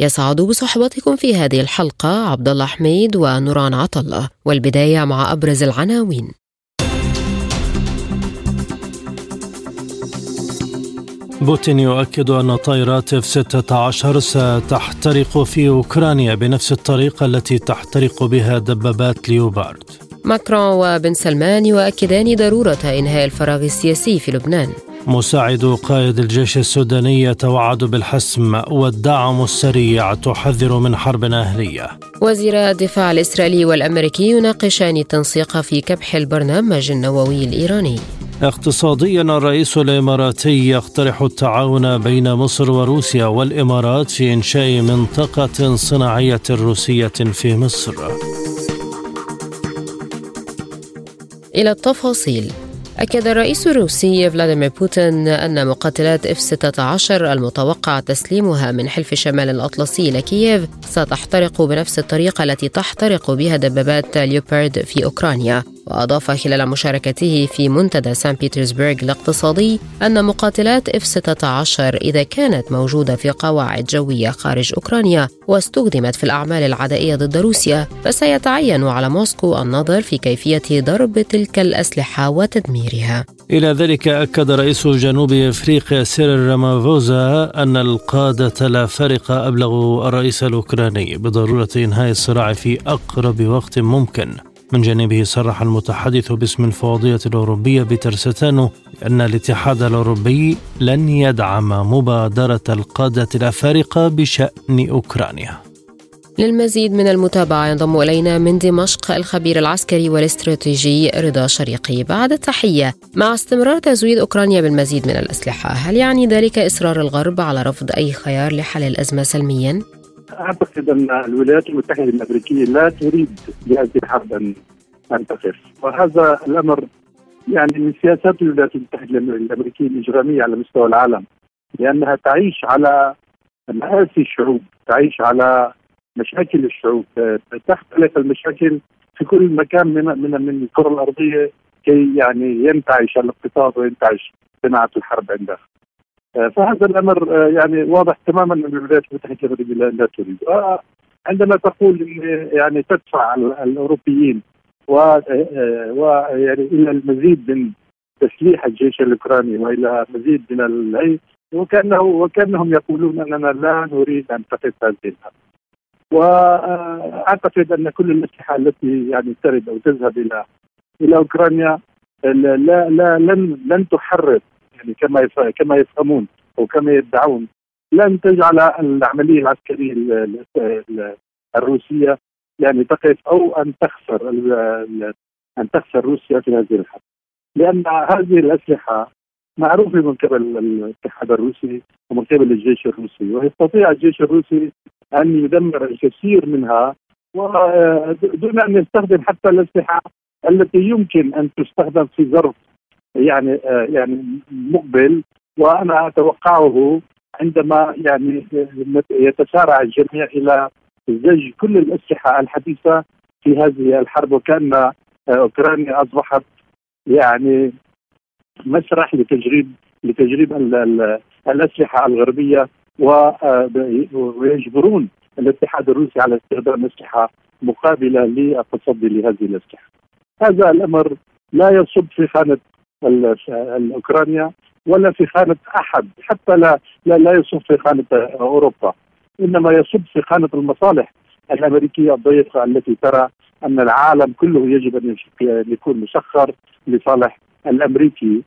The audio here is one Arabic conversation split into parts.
يسعد بصحبتكم في هذه الحلقة عبد الله حميد ونوران عطلة والبداية مع أبرز العناوين. بوتين يؤكد أن طائرات اف 16 ستحترق في أوكرانيا بنفس الطريقة التي تحترق بها دبابات ليوبارد. ماكرون وبن سلمان يؤكدان ضرورة إنهاء الفراغ السياسي في لبنان. مساعد قائد الجيش السوداني يتوعد بالحسم والدعم السريع تحذر من حرب أهلية وزير الدفاع الإسرائيلي والأمريكي يناقشان التنسيق في كبح البرنامج النووي الإيراني. اقتصاديا الرئيس الإماراتي يقترح التعاون بين مصر وروسيا والإمارات في إنشاء منطقة صناعية روسية في مصر. إلى التفاصيل. أكد الرئيس الروسي فلاديمير بوتين أن مقاتلات إف 16 المتوقع تسليمها من حلف شمال الأطلسي لكييف ستحترق بنفس الطريقة التي تحترق بها دبابات ليوبارد في أوكرانيا. وأضاف خلال مشاركته في منتدى سان بيترسبرغ الاقتصادي أن مقاتلات إف 16 إذا كانت موجودة في قواعد جوية خارج أوكرانيا واستخدمت في الأعمال العدائية ضد روسيا فسيتعين على موسكو النظر في كيفية ضرب تلك الأسلحة وتدميرها. إلى ذلك أكد رئيس جنوب أفريقيا سيريل رامافوزا أن القادة الأفارقة أبلغوا الرئيس الأوكراني بضرورة إنهاء الصراع في أقرب وقت ممكن. من جانبه صرح المتحدث باسم الفوضية الأوروبية بترستانو أن الاتحاد الأوروبي لن يدعم مبادرة القادة الأفارقة بشأن أوكرانيا للمزيد من المتابعة ينضم إلينا من دمشق الخبير العسكري والاستراتيجي رضا شريقي بعد التحية مع استمرار تزويد أوكرانيا بالمزيد من الأسلحة هل يعني ذلك إصرار الغرب على رفض أي خيار لحل الأزمة سلمياً؟ أعتقد أن الولايات المتحدة الأمريكية لا تريد لهذه الحرب ان أن تقف. وهذا الأمر يعني من سياسات الولايات المتحدة الأمريكية الإجرامية على مستوى العالم لأنها تعيش على مآسي الشعوب تعيش على مشاكل الشعوب. تختلف المشاكل في كل مكان من من من الكرة الأرضية كي يعني ينتعش الاقتصاد وينتعش صناعة الحرب عندها. فهذا الأمر يعني واضح تماما أن الولايات المتحدة الامريكيه لا تريد عندما تقول يعني تدفع الأوروبيين و ويعني إلى المزيد من تسليح الجيش الأوكراني وإلى مزيد من الهي وكأنه وكأنهم يقولون أننا لا نريد أن تقف هذه الحرب. واعتقد أن كل الأسلحة التي يعني ترد أو تذهب إلى إلى أوكرانيا لا لا لن لن تحرك يعني كما كما يفهمون أو كما يدعون. لن تجعل العملية العسكرية الروسية يعني تقف أو أن تخسر أن تخسر روسيا في هذه الحرب لأن هذه الأسلحة معروفة من قبل الاتحاد الروسي ومن قبل الجيش الروسي ويستطيع الجيش الروسي أن يدمر الكثير منها ودون أن يستخدم حتى الأسلحة التي يمكن أن تستخدم في ظرف يعني يعني مقبل وأنا أتوقعه عندما يعني يتسارع الجميع إلى زج كل الأسلحة الحديثة في هذه الحرب وكأن أوكرانيا أصبحت يعني مسرح لتجريب لتجريب الأسلحة الغربية ويجبرون الاتحاد الروسي على استخدام أسلحة مقابلة للتصدي لهذه الأسلحة. هذا الأمر لا يصب في خانة الأوكرانيا ولا في خانة أحد حتى لا لا, لا يصب في خانة أوروبا إنما يصب في خانة المصالح الأمريكية الضيقة التي ترى أن العالم كله يجب أن يكون مسخر لصالح الأمريكي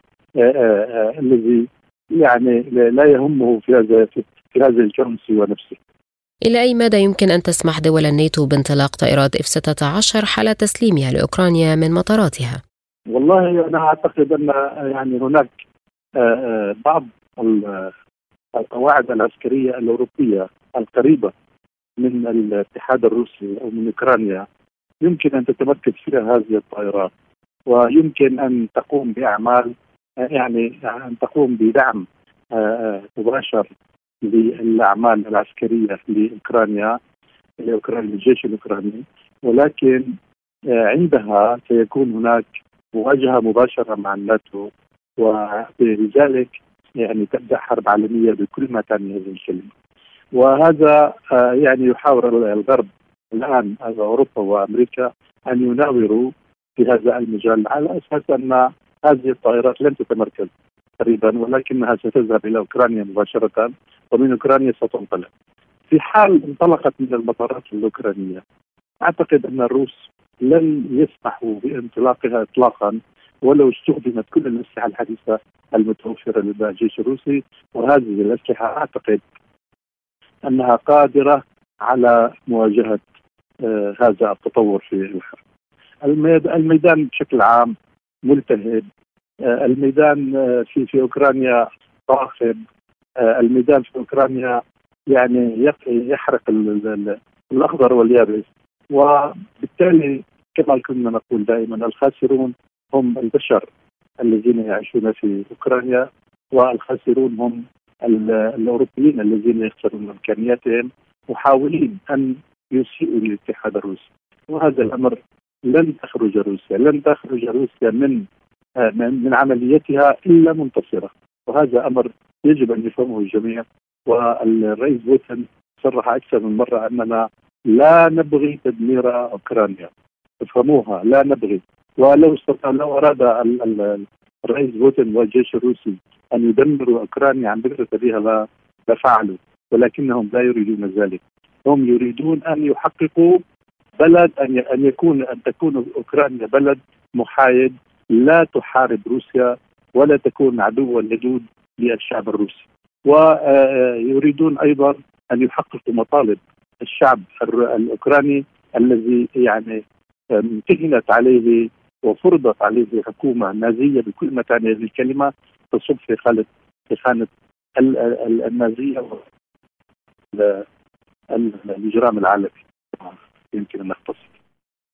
الذي يعني لا يهمه في هذا في هذا الكون سوى نفسه. إلى أي مدى يمكن أن تسمح دول الناتو بانطلاق طائرات إف 16 حال تسليمها لأوكرانيا من مطاراتها؟ والله أنا أعتقد أن يعني هناك بعض القواعد العسكرية الأوروبية القريبة من الاتحاد الروسي أو من أوكرانيا يمكن أن تتمركز فيها هذه الطائرات ويمكن أن تقوم بأعمال يعني أن تقوم بدعم مباشر للأعمال العسكرية لأوكرانيا لأوكرانيا الجيش الأوكراني ولكن عندها سيكون هناك مواجهة مباشرة مع الناتو ولذلك يعني تبدا حرب عالميه بكل ما تعني هذه الكلمة. وهذا آه، يعني يحاور الغرب الآن أوروبا وأمريكا أن يناوروا في هذا المجال على أساس أن هذه الطائرات لن تتمركز قريبا ولكنها ستذهب إلى أوكرانيا مباشرة ومن أوكرانيا ستنطلق. في حال انطلقت من المطارات الأوكرانية أعتقد أن الروس لن يسمحوا بانطلاقها اطلاقا ولو استخدمت كل الأسلحة الحديثة المتوفرة لدى الجيش الروسي وهذه الأسلحة أعتقد أنها قادرة على مواجهة آه هذا التطور في الحرب. الميدان بشكل عام ملتهب آه الميدان آه في في أوكرانيا صاخب آه، الميدان في أوكرانيا يعني يحرق الأخضر واليابس وبالتالي كما كنا نقول دائما الخاسرون هم البشر الذين يعيشون في أوكرانيا والخاسرون هم الأوروبيين الذين يخسرون إمكانياتهم محاولين أن يسيئوا للاتحاد الروسي. وهذا الأمر لن تخرج روسيا لن تخرج روسيا من من عمليتها إلا منتصرة. وهذا أمر يجب أن يفهمه الجميع. والرئيس بوتين صرح أكثر من مرة أننا لا نبغي تدمير أوكرانيا. افهموها لا نبغي. ولو استطاع لو أراد الرئيس بوتين والجيش الروسي أن يدمروا أوكرانيا عن فكره بها لفعلوا ولكنهم لا يريدون ذلك. هم يريدون أن يحققوا بلد أن أن يكون أن تكون أوكرانيا بلد محايد لا تحارب روسيا ولا تكون عدوا لدود للشعب الروسي. ويريدون أيضا أن يحققوا مطالب الشعب الأوكراني الذي يعني امتهنت عليه وفرضت عليه حكومة نازية بكل ما تعني هذه الكلمة تصب في خانة في خانه النازية الإجرام العالمي يمكن أن نختصر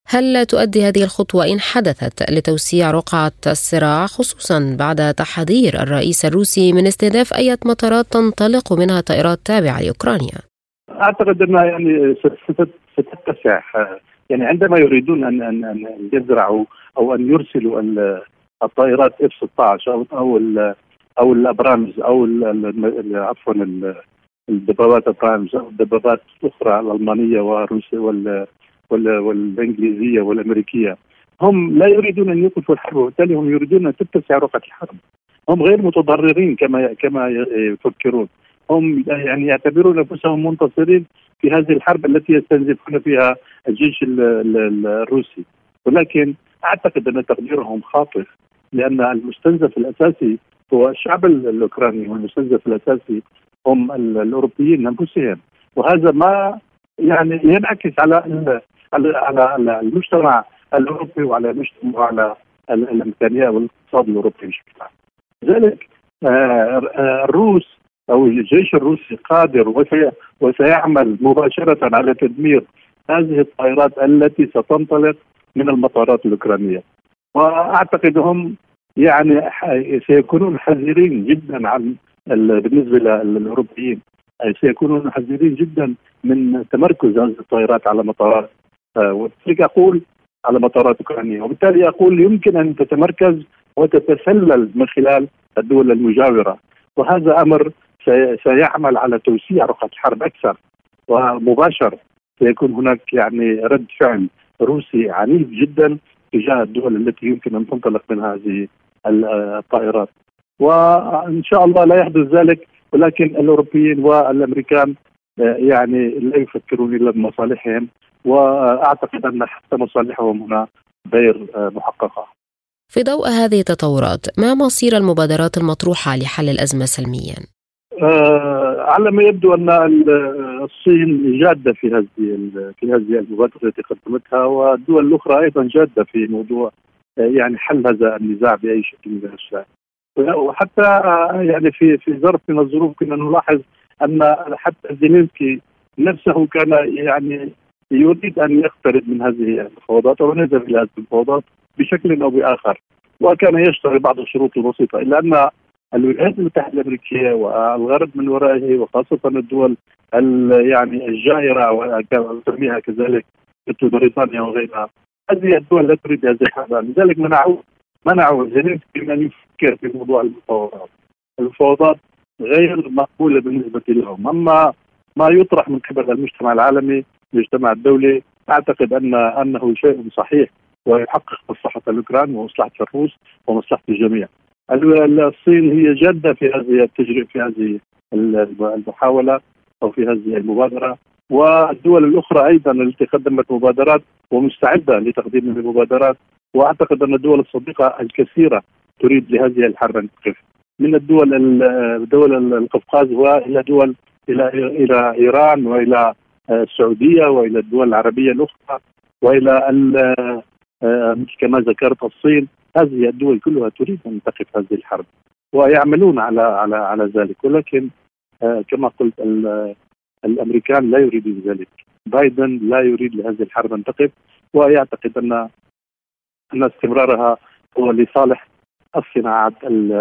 هل تؤدي هذه الخطوة إن حدثت لتوسيع رقعة الصراع خصوصا بعد تحذير الرئيس الروسي من استهداف أي مطارات تنطلق منها طائرات تابعة لأوكرانيا؟ أعتقد أنها يعني ستتسع. يعني عندما يريدون ان ان أن يزرعوا أو أن يرسلوا الطائرات اف 16 أو أو أو الأبرامز أو عفوا الدبابات البرامز أو الدبابات الأخرى الألمانية والروسيه وال والإنجليزية والأمريكية. هم لا يريدون أن يوقفوا الحرب وبالتالي هم يريدون أن تتسع رقعة الحرب. هم غير متضررين كما كما يفكرون. هم يعني يعتبرون أنفسهم منتصرين في هذه الحرب التي يستنزفون فيها الجيش الروسي ولكن أعتقد أن تقديرهم خاطئ لأن المستنزف الأساسي هو الشعب الأوكراني والمستنزف الأساسي هم الأوروبيين أنفسهم وهذا ما يعني ينعكس على على على المجتمع الأوروبي وعلى المجتمع وعلى الإمكانية والاقتصاد الأوروبي بشكل عام. لذلك آه، آه، الروس أو الجيش الروسي قادر وسيعمل مباشرة على تدمير هذه الطائرات التي ستنطلق من المطارات الأوكرانية. وأعتقد هم يعني سيكونون حذرين جدا عن بالنسبة للأوروبيين. سيكونون حذرين جدا من تمركز هذه الطائرات على مطارات آه، وبالتالي أقول على مطارات أوكرانية. وبالتالي أقول يمكن أن تتمركز وتتسلل من خلال الدول المجاورة. وهذا أمر سيعمل على توسيع رقعة الحرب أكثر ومباشر سيكون هناك يعني رد فعل روسي عنيف جدا تجاه الدول التي يمكن أن تنطلق من هذه الطائرات وإن شاء الله لا يحدث ذلك ولكن الأوروبيين والأمريكان يعني لا يفكرون إلا بمصالحهم وأعتقد أن حتى مصالحهم هنا غير محققة. في ضوء هذه التطورات، ما مصير المبادرات المطروحة لحل الأزمة سلميا؟ آه على ما يبدو أن الصين جادة في هذه في هذه المبادرة التي قدمتها والدول الاخرى أيضا جادة في موضوع آه، يعني حل هذا النزاع بأي شكل من الاشكال. وحتى آه، يعني في في ظرف من الظروف كنا نلاحظ أن حتى زيلينسكي نفسه كان يعني يريد أن يقترب من هذه المفاوضات أو ينزل إلى هذه المفاوضات بشكل أو بآخر وكان يشترط بعض الشروط البسيطة إلا أن الولايات المتحدة الأمريكية والغرب من ورائه وخاصة الدول يعني الجائرة وتسميها كذلك مثل بريطانيا وغيرها. هذه الدول لا تريد هذه الحرب لذلك منعوا منعوا زيلينسكي من يفكر في موضوع المفاوضات. المفاوضات غير مقبولة بالنسبة لهم. أما ما يطرح من قبل المجتمع العالمي المجتمع الدولي أعتقد ان أنه شيء صحيح ويحقق مصلحة الأوكران ومصلحة الروس ومصلحة الجميع. الصين هي جادة في هذه التجربة في هذه المحاولة أو في هذه المبادرة. والدول الأخرى أيضا التي قدمت مبادرات ومستعدة لتقديم المبادرات. وأعتقد أن الدول الصديقة الكثيرة تريد لهذه الحرب ان تقف من الدول دول القفقاز والى دول إلى إلى إيران وإلى السعودية وإلى الدول العربية الأخرى وإلى آه، كما ذكرت الصين. هذه الدول كلها تريد أن تقف هذه الحرب ويعملون على على على ذلك. ولكن آه، كما قلت الأمريكان لا يريدون ذلك. بايدن لا يريد لهذه الحرب أن تقف ويعتقد أن أن استمرارها هو لصالح الصناعات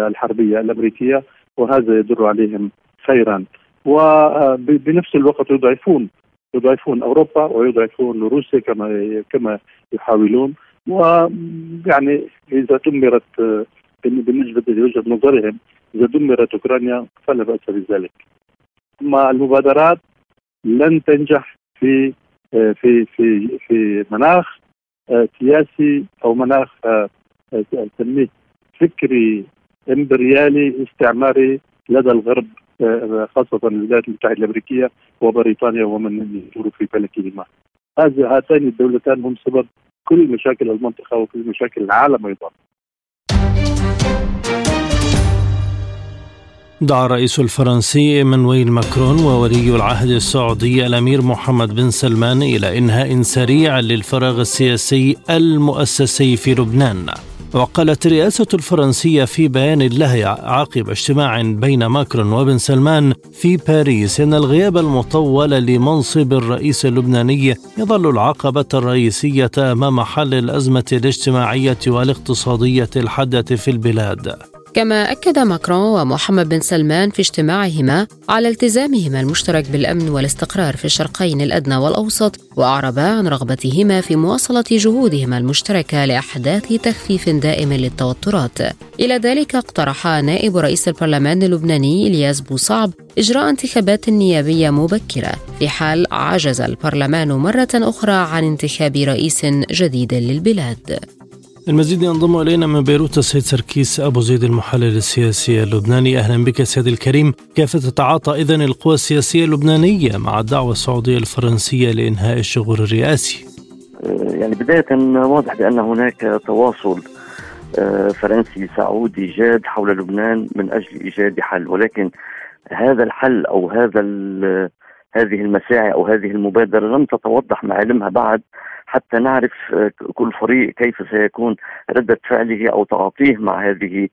الحربية الأمريكية وهذا يدل عليهم خيرا. وبنفس الوقت يضعفون يضعفون أوروبا ويضعفون روسيا كما كما يحاولون. ويعني إذا دمرت بالنسبة لوجهه نظرهم إذا دمرت أوكرانيا فلا بأس بذلك. أما المبادرات لن تنجح في في في في مناخ سياسي أو مناخ نسميه فكري إمبريالي استعماري لدى الغرب خاصة الولايات المتحدة الأمريكية وبريطانيا ومن يدور في فلكهما هذه هاتان الدولتان هم سبب كل مشاكل المنطقة وكل مشاكل العالم أيضا. دعا الرئيس الفرنسي إيمانويل ماكرون وولي العهد السعودي الأمير محمد بن سلمان إلى إنهاء سريع للفراغ السياسي المؤسسي في لبنان. وقالت الرئاسة الفرنسية في بيان له عقب اجتماع بين ماكرون وبن سلمان في باريس إن الغياب المطول لمنصب الرئيس اللبناني يظل العقبة الرئيسية أمام حل الأزمة الاجتماعية والاقتصادية الحادة في البلاد. كما أكد ماكرون ومحمد بن سلمان في اجتماعهما على التزامهما المشترك بالأمن والاستقرار في الشرقين الأدنى والأوسط وأعربا عن رغبتهما في مواصلة جهودهما المشتركة لأحداث تخفيف دائم للتوترات. إلى ذلك اقترح نائب رئيس البرلمان اللبناني إلياس بوصعب إجراء انتخابات نيابية مبكرة. في حال عجز البرلمان مرة أخرى عن انتخاب رئيس جديد للبلاد. المزيد ينضم إلينا من بيروت السيد سركيس أبو زيد المحلل السياسي اللبناني. أهلا بك سيد الكريم. كيف تتعاطى اذا القوى السياسية اللبنانية مع الدعوة السعودية الفرنسية لإنهاء الشغل الرئاسي؟ آه، يعني بداية واضح بأن هناك تواصل آه، فرنسي سعودي جاد حول لبنان من أجل إيجاد حل. ولكن هذا الحل أو هذا هذه المساعي أو هذه المبادرة لم تتوضح معالمها بعد. حتى نعرف آه، كل فريق كيف سيكون ردة فعله أو تعاطيه مع هذه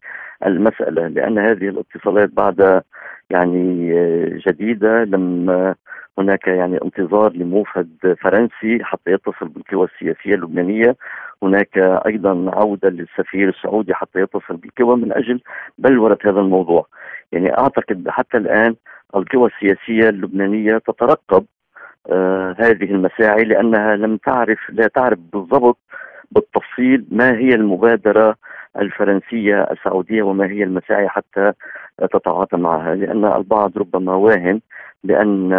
المسألة لأن هذه الاتصالات بعد يعني آه، جديدة لم هناك يعني انتظار لموفد فرنسي حتى يتصل بالقوى السياسية اللبنانية. هناك أيضا عودة للسفير السعودي حتى يتصل بالقوى من أجل بلورة هذا الموضوع. يعني أعتقد حتى الآن القوى السياسية اللبنانية تترقب آه هذه المساعي لأنها لم تعرف لا تعرف بالضبط بالتفصيل ما هي المبادرة الفرنسية السعودية وما هي المساعي حتى تتعاطى معها لأن البعض ربما واهم بأن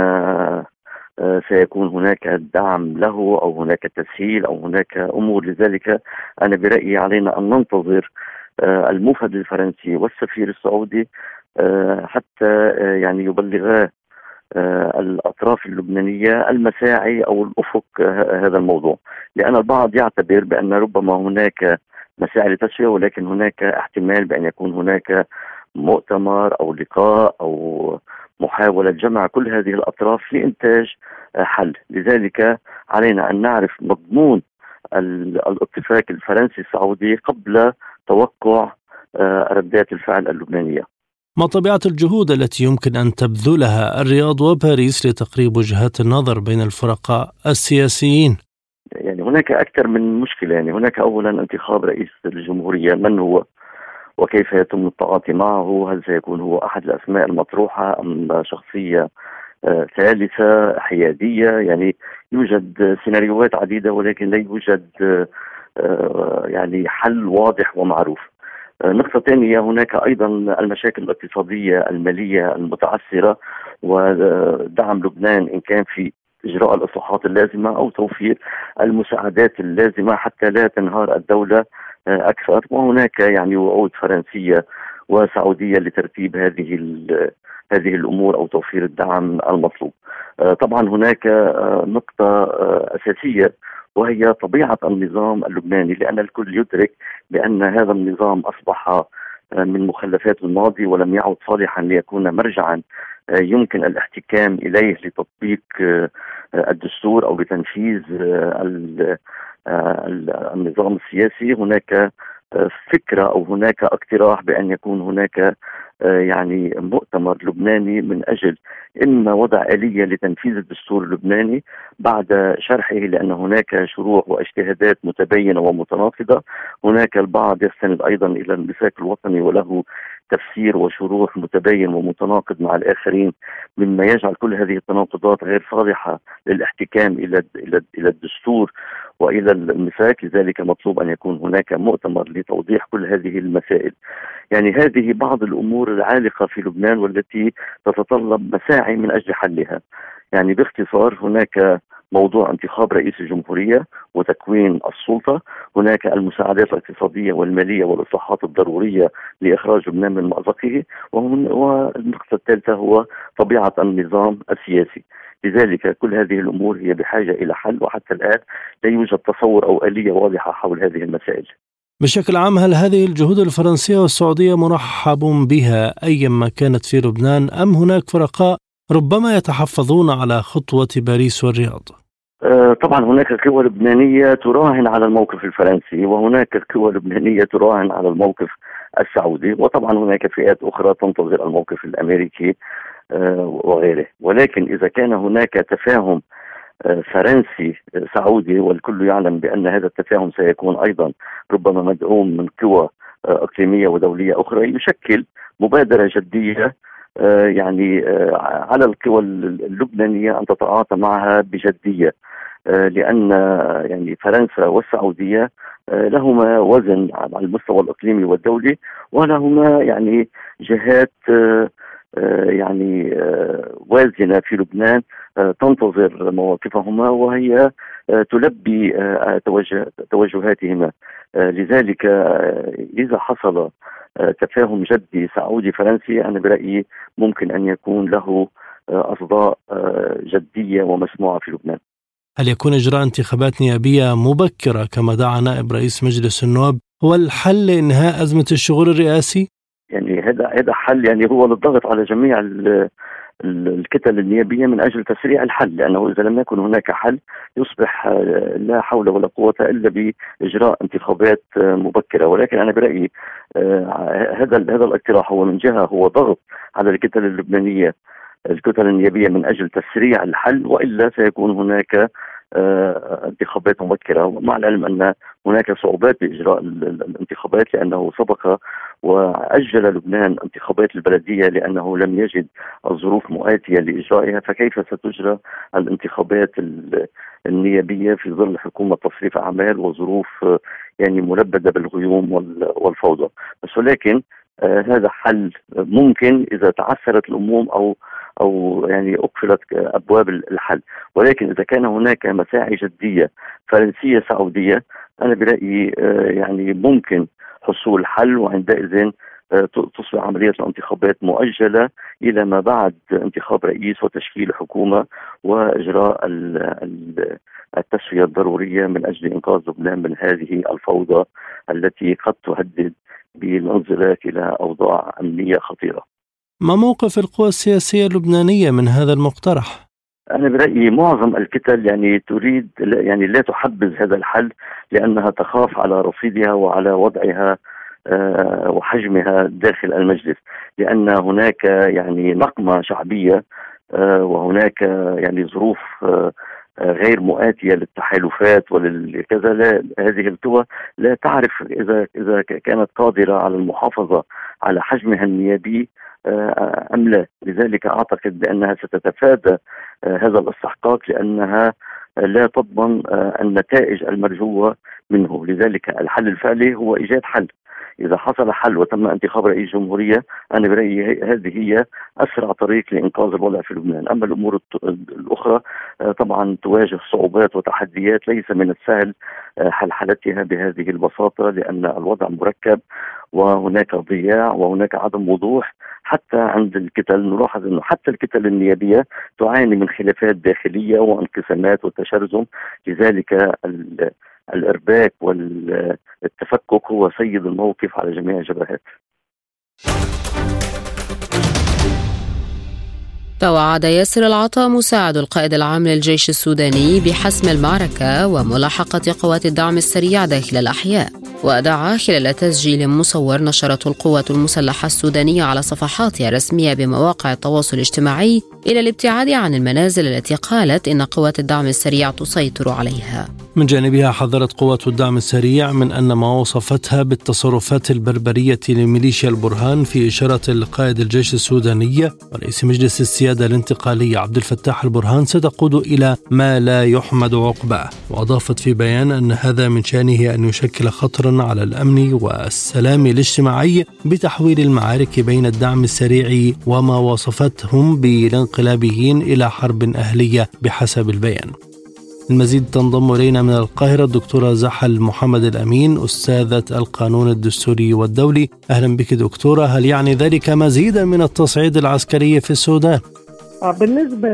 آه سيكون هناك دعم له أو هناك تسهيل أو هناك أمور لذلك أنا برأيي علينا أن ننتظر آه الموفد الفرنسي والسفير السعودي آه حتى آه يعني يبلغا آه، الأطراف اللبنانية المساعي أو الأفق آه، هذا الموضوع. لأن البعض يعتبر بأن ربما هناك مساعي لتسويه ولكن هناك احتمال بأن يكون هناك مؤتمر أو لقاء أو محاولة جمع كل هذه الأطراف لإنتاج آه، حل. لذلك علينا أن نعرف مضمون الاتفاق الفرنسي السعودي قبل توقع ردات الفعل اللبنانية. ما طبيعة الجهود التي يمكن أن تبذلها الرياض وباريس لتقريب وجهات النظر بين الفرقاء السياسيين؟ يعني هناك أكثر من مشكلة. يعني هناك أولا انتخاب رئيس الجمهورية. من هو؟ وكيف يتم التعاطي معه؟ هل سيكون هو أحد الأسماء المطروحة أم شخصية آه، ثالثة حيادية؟ يعني يوجد سيناريوهات عديدة ولكن لا يوجد آه، يعني حل واضح ومعروف. آه، نقطة ثانية هناك أيضا المشاكل الاقتصادية المالية المتعثرة ودعم لبنان إن كان في إجراء الإصلاحات اللازمة أو توفير المساعدات اللازمة حتى لا تنهار الدولة أكثر وهناك يعني وعود فرنسية وسعودية لترتيب هذه هذه الأمور أو توفير الدعم المطلوب. طبعا هناك نقطة أساسية وهي طبيعة النظام اللبناني لأن الكل يدرك بأن هذا النظام أصبح من مخلفات الماضي ولم يعد صالحا ليكون مرجعا يمكن الاحتكام إليه لتطبيق الدستور أو لتنفيذ النظام السياسي. هناك فكرة أو هناك اقتراح بأن يكون هناك آه، يعني مؤتمر لبناني من أجل اما وضع آلية لتنفيذ الدستور اللبناني بعد شرحه لأن هناك شروح واجتهادات متباينة ومتناقضة، هناك البعض يستند أيضا إلى الميثاق الوطني وله تفسير وشروح متباين ومتناقض مع الآخرين مما يجعل كل هذه التناقضات غير صالحة للاحتكام إلى إلى إلى الدستور وإلى الميثاق لذلك مطلوب أن يكون هناك مؤتمر لتوضيح كل هذه المسائل. يعني هذه بعض الأمور العالقة في لبنان والتي تتطلب مساعي من أجل حلها. يعني باختصار هناك موضوع انتخاب رئيس الجمهورية وتكوين السلطة. هناك المساعدات الاقتصادية والمالية والإصلاحات الضرورية لإخراج لبنان من مأزقه. والنقطة الثالثة هو طبيعة النظام السياسي. لذلك كل هذه الأمور هي بحاجة إلى حل وحتى الآن لا يوجد تصور أو آلية واضحة حول هذه المسائل. بشكل عام هل هذه الجهود الفرنسية والسعودية مرحب بها أيما كانت في لبنان أم هناك فرقاء ربما يتحفظون على خطوة باريس والرياض؟ طبعا هناك قوى لبنانية تراهن على الموقف الفرنسي وهناك قوى لبنانية تراهن على الموقف السعودي وطبعا هناك فئات أخرى تنتظر الموقف الأمريكي آه، وغيره. ولكن إذا كان هناك تفاهم آه، فرنسي سعودي والكل يعلم بأن هذا التفاهم سيكون أيضا ربما مدعوم من قوى إقليمية ودولية أخرى يشكل مبادرة جدية آه، يعني آه، على القوى اللبنانية أن تتعاطى معها بجدية آه، لأن يعني فرنسا والسعودية لهما وزن على المستوى الإقليمي والدولي ولهما يعني جهات يعني وازنة في لبنان تنتظر مواقفهما وهي تلبي توجهاتهما. لذلك إذا حصل تفاهم جدي سعودي فرنسي أنا برأيي ممكن أن يكون له آه، أصداء آه، جدية ومسموعة في لبنان. هل يكون إجراء انتخابات نيابية مبكرة كما دعا نائب رئيس مجلس النواب هو الحل لإنهاء أزمة الشغل الرئاسي؟ يعني هذا هذا حل يعني هو للضغط على جميع الكتل النيابية من أجل تسريع الحل لأنه إذا لم يكن هناك حل يصبح آه، لا حول ولا قوة إلا بإجراء انتخابات آه، مبكرة. ولكن أنا برأيي آه، هذا هذا الاقتراح هو من جهة هو ضغط على الكتل اللبنانية الكتل النيابية من أجل تسريع الحل وإلا سيكون هناك انتخابات مبكرة. مع العلم أن هناك صعوبات بإجراء الانتخابات لأنه سبق وأجل لبنان انتخابات البلدية لأنه لم يجد الظروف مؤاتية لإجرائها فكيف ستجرى الانتخابات النيابية في ظل حكومة تصريف أعمال وظروف يعني ملبدة بالغيوم والفوضى؟ بس ولكن آه هذا حل ممكن إذا تعثرت الأمور أو أو يعني أقفلت أبواب الحل. ولكن إذا كان هناك مساعي جدية فرنسية سعودية أنا برأيي آه، يعني ممكن حصول حل وعندئذ آه، تصبح عملية الانتخابات مؤجلة إلى ما بعد انتخاب رئيس وتشكيل حكومة وإجراء التسوية الضرورية من أجل إنقاذ لبنان من هذه الفوضى التي قد تهدد بالانزلاق إلى أوضاع أمنية خطيرة ما موقف القوى السياسية اللبنانية من هذا المقترح؟ أنا برأيي معظم الكتل يعني تريد يعني لا تحبذ هذا الحل لأنها تخاف على رصيدها وعلى وضعها وحجمها داخل المجلس لأن هناك يعني نقمة شعبية وهناك يعني ظروف غير مؤاتية للتحالفات وللكذا لا هذه القوى لا تعرف إذا إذا كانت قادرة على المحافظة على حجمها النيابي آه، أم لا. لذلك أعتقد بأنها ستتفادى آه، هذا الاستحقاق لأنها لا تضمن آه، النتائج المرجوة منه. لذلك الحل الفعلي هو إيجاد حل. إذا حصل حل وتم انتخاب رئيس جمهورية أنا برأيي هذه هي أسرع طريق لإنقاذ الوضع في لبنان، أما الأمور الأخرى آه، طبعا تواجه صعوبات وتحديات ليس من السهل آه، حلحلتها بهذه البساطة لأن الوضع مركب وهناك ضياع وهناك عدم وضوح. حتى عند الكتل نلاحظ إنه حتى الكتل النيابية تعاني من خلافات داخلية وانقسامات وتشرذم. لذلك الإرباك والتفكك هو سيد الموقف على جميع الجبهات. توعد ياسر العطا مساعد القائد العام للجيش السوداني بحسم المعركة وملاحقة قوات الدعم السريع داخل الأحياء ودعا خلال تسجيل مصور نشرته القوات المسلحة السودانية على صفحاتها الرسمية بمواقع التواصل الاجتماعي إلى الابتعاد عن المنازل التي قالت إن قوات الدعم السريع تسيطر عليها. من جانبها حذرت قوات الدعم السريع من أن ما وصفتها بالتصرفات البربرية لميليشيا البرهان في إشارة القائد الجيش السوداني ورئيس مجلس السيادة الانتقالية عبد الفتاح البرهان ستقود إلى ما لا يحمد عقباه. وأضافت في بيان أن هذا من شأنه أن يشكل خطرا على الأمن والسلام الاجتماعي بتحويل المعارك بين الدعم السريع وما وصفتهم بالانقلابيين إلى حرب أهلية بحسب البيان. المزيد تنضم إلينا من القاهرة الدكتورة زحل محمد الأمين أستاذة القانون الدستوري والدولي. أهلا بك دكتورة هل يعني ذلك مزيدا من التصعيد العسكري في السودان؟ آه، بالنسبة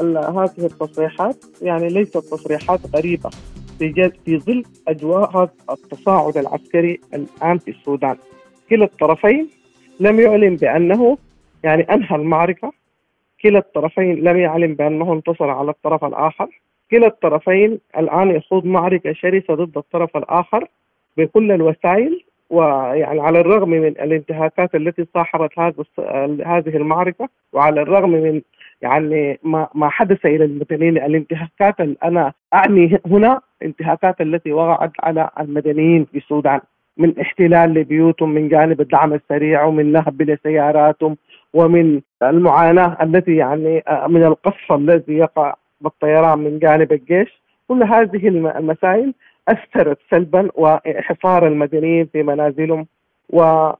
لهذه التصريحات يعني ليست تصريحات غريبة. في في ظل أجواء هذا التصاعد العسكري الآن في السودان. كلا الطرفين لم يعلن بأنه يعني أنهى المعركة. كلا الطرفين لم يعلن بأنه انتصر على الطرف الآخر. كلا الطرفين الآن يخوض معركة شرسة ضد الطرف الآخر بكل الوسائل ويعني على الرغم من الانتهاكات التي صاحبت هذه المعركة وعلى الرغم من يعني ما ما حدث إلى المدنيين الانتهاكات أنا أعني هنا انتهاكات التي وقعت على المدنيين في السودان من احتلال لبيوتهم من جانب الدعم السريع ومن نهب لسياراتهم ومن المعاناة التي يعني من القصف الذي يقع بالطيران من جانب الجيش. كل هذه المسائل اثرت سلبا وحصار المدنيين في منازلهم و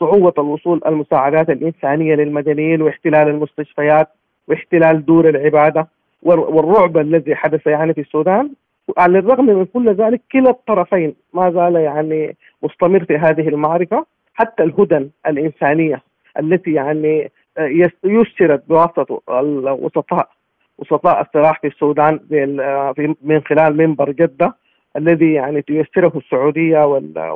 صعوبة الوصول المساعدات الإنسانية للمدنيين واحتلال المستشفيات واحتلال دور العبادة. والرعب الذي حدث يعني في السودان على الرغم من كل ذلك كلا الطرفين ما زال يعني مستمر في هذه المعركة حتى الهدن الإنسانية التي يعني يسرت بواسطة الوسطاء وسطاء الصراع في السودان من خلال منبر جدة الذي يعني تيسره السعودية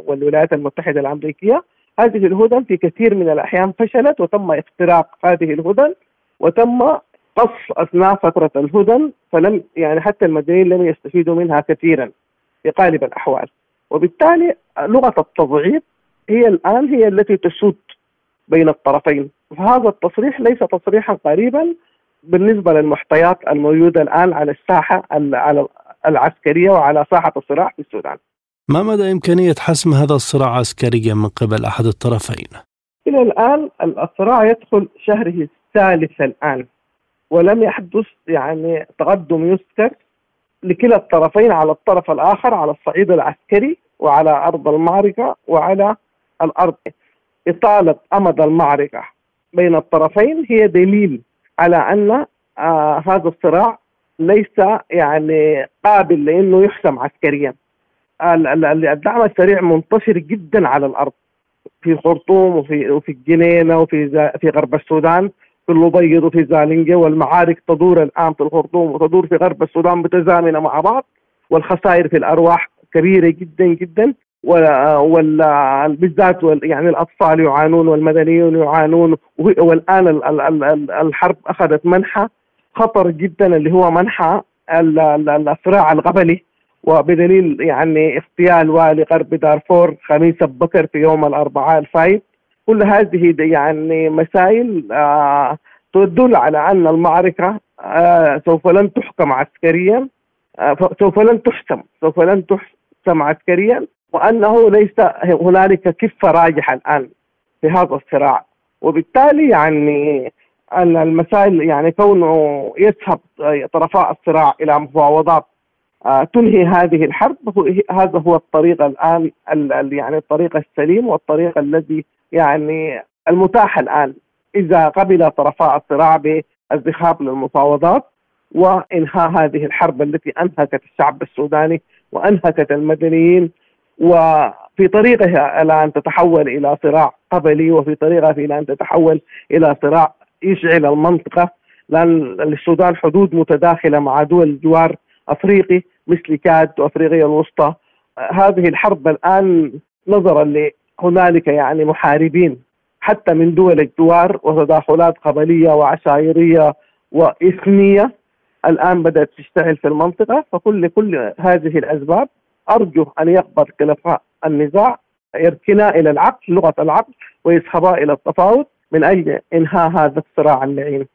والولايات المتحدة الأمريكية. هذه الهدن في كثير من الأحيان فشلت وتم اختراق هذه الهدن وتم قص أثناء فترة الهدن فلم يعني حتى المدنيين لم يستفيدوا منها كثيرا في غالب الأحوال وبالتالي لغة التضعيف هي الآن هي التي تسود بين الطرفين فهذا التصريح ليس تصريحا قريبا بالنسبة للمحتيات الموجودة الآن على الساحة على العسكرية وعلى ساحة الصراع في السودان. ما مدى إمكانية حسم هذا الصراع عسكريا من قبل أحد الطرفين؟ إلى الآن الصراع يدخل شهره الثالث الآن ولم يحدث يعني تقدم يذكر لكلا الطرفين على الطرف الآخر على الصعيد العسكري وعلى أرض المعركة وعلى الأرض. إطالة أمد المعركة بين الطرفين هي دليل على أن آه هذا الصراع ليس يعني قابل لأنه يحسم عسكريا الدعم السريع منتشر جدا على الأرض في الخرطوم وفي وفي الجنينه وفي في غرب السودان في الأبيض وفي زالنجة والمعارك تدور الآن في الخرطوم وتدور في غرب السودان متزامنة مع بعض والخسائر في الأرواح كبيرة جدا جدا بالذات يعني الأطفال يعانون والمدنيون يعانون والآن الحرب أخذت منحى خطر جدا اللي هو منحى الصراع القبلي وبدليل يعني اغتيال والي غرب دارفور خميس بكر في يوم الأربعاء الفايت كل هذه يعني مسائل آه تدل على أن المعركة آه سوف لن تحكم عسكريا آه سوف لن تحسم سوف لن تحسم عسكريا وأنه ليس هنالك كفة راجحة الآن في هذا الصراع. وبالتالي يعني أن المسائل يعني كونه يذهب طرفاء الصراع إلى مفاوضات تنهي هذه الحرب هذا هو الطريق الآن يعني الطريق السليم والطريق الذي يعني المتاح الآن إذا قبل طرفاء الصراع بالذهاب للمفاوضات وإنهاء هذه الحرب التي أنهكت الشعب السوداني وأنهكت المدنيين وفي طريقها إلى أن تتحول إلى صراع قبلي وفي طريقها إلى أن تتحول إلى صراع يشعل المنطقة. لأن السودان حدود متداخلة مع دول جوار أفريقي مثل كاد وأفريقيا الوسطى. هذه الحرب الآن نظرا لهنالك يعني محاربين حتى من دول الجوار وتداخلات قبلية وعشائرية وإثنية الآن بدأت تشتعل في المنطقة فكل كل هذه الأسباب أرجو أن يقبل خلفاء النزاع يركنا إلى العقل لغة العقل ويذهبا إلى التفاوض من أجل إنهاء هذا الصراع اللعين.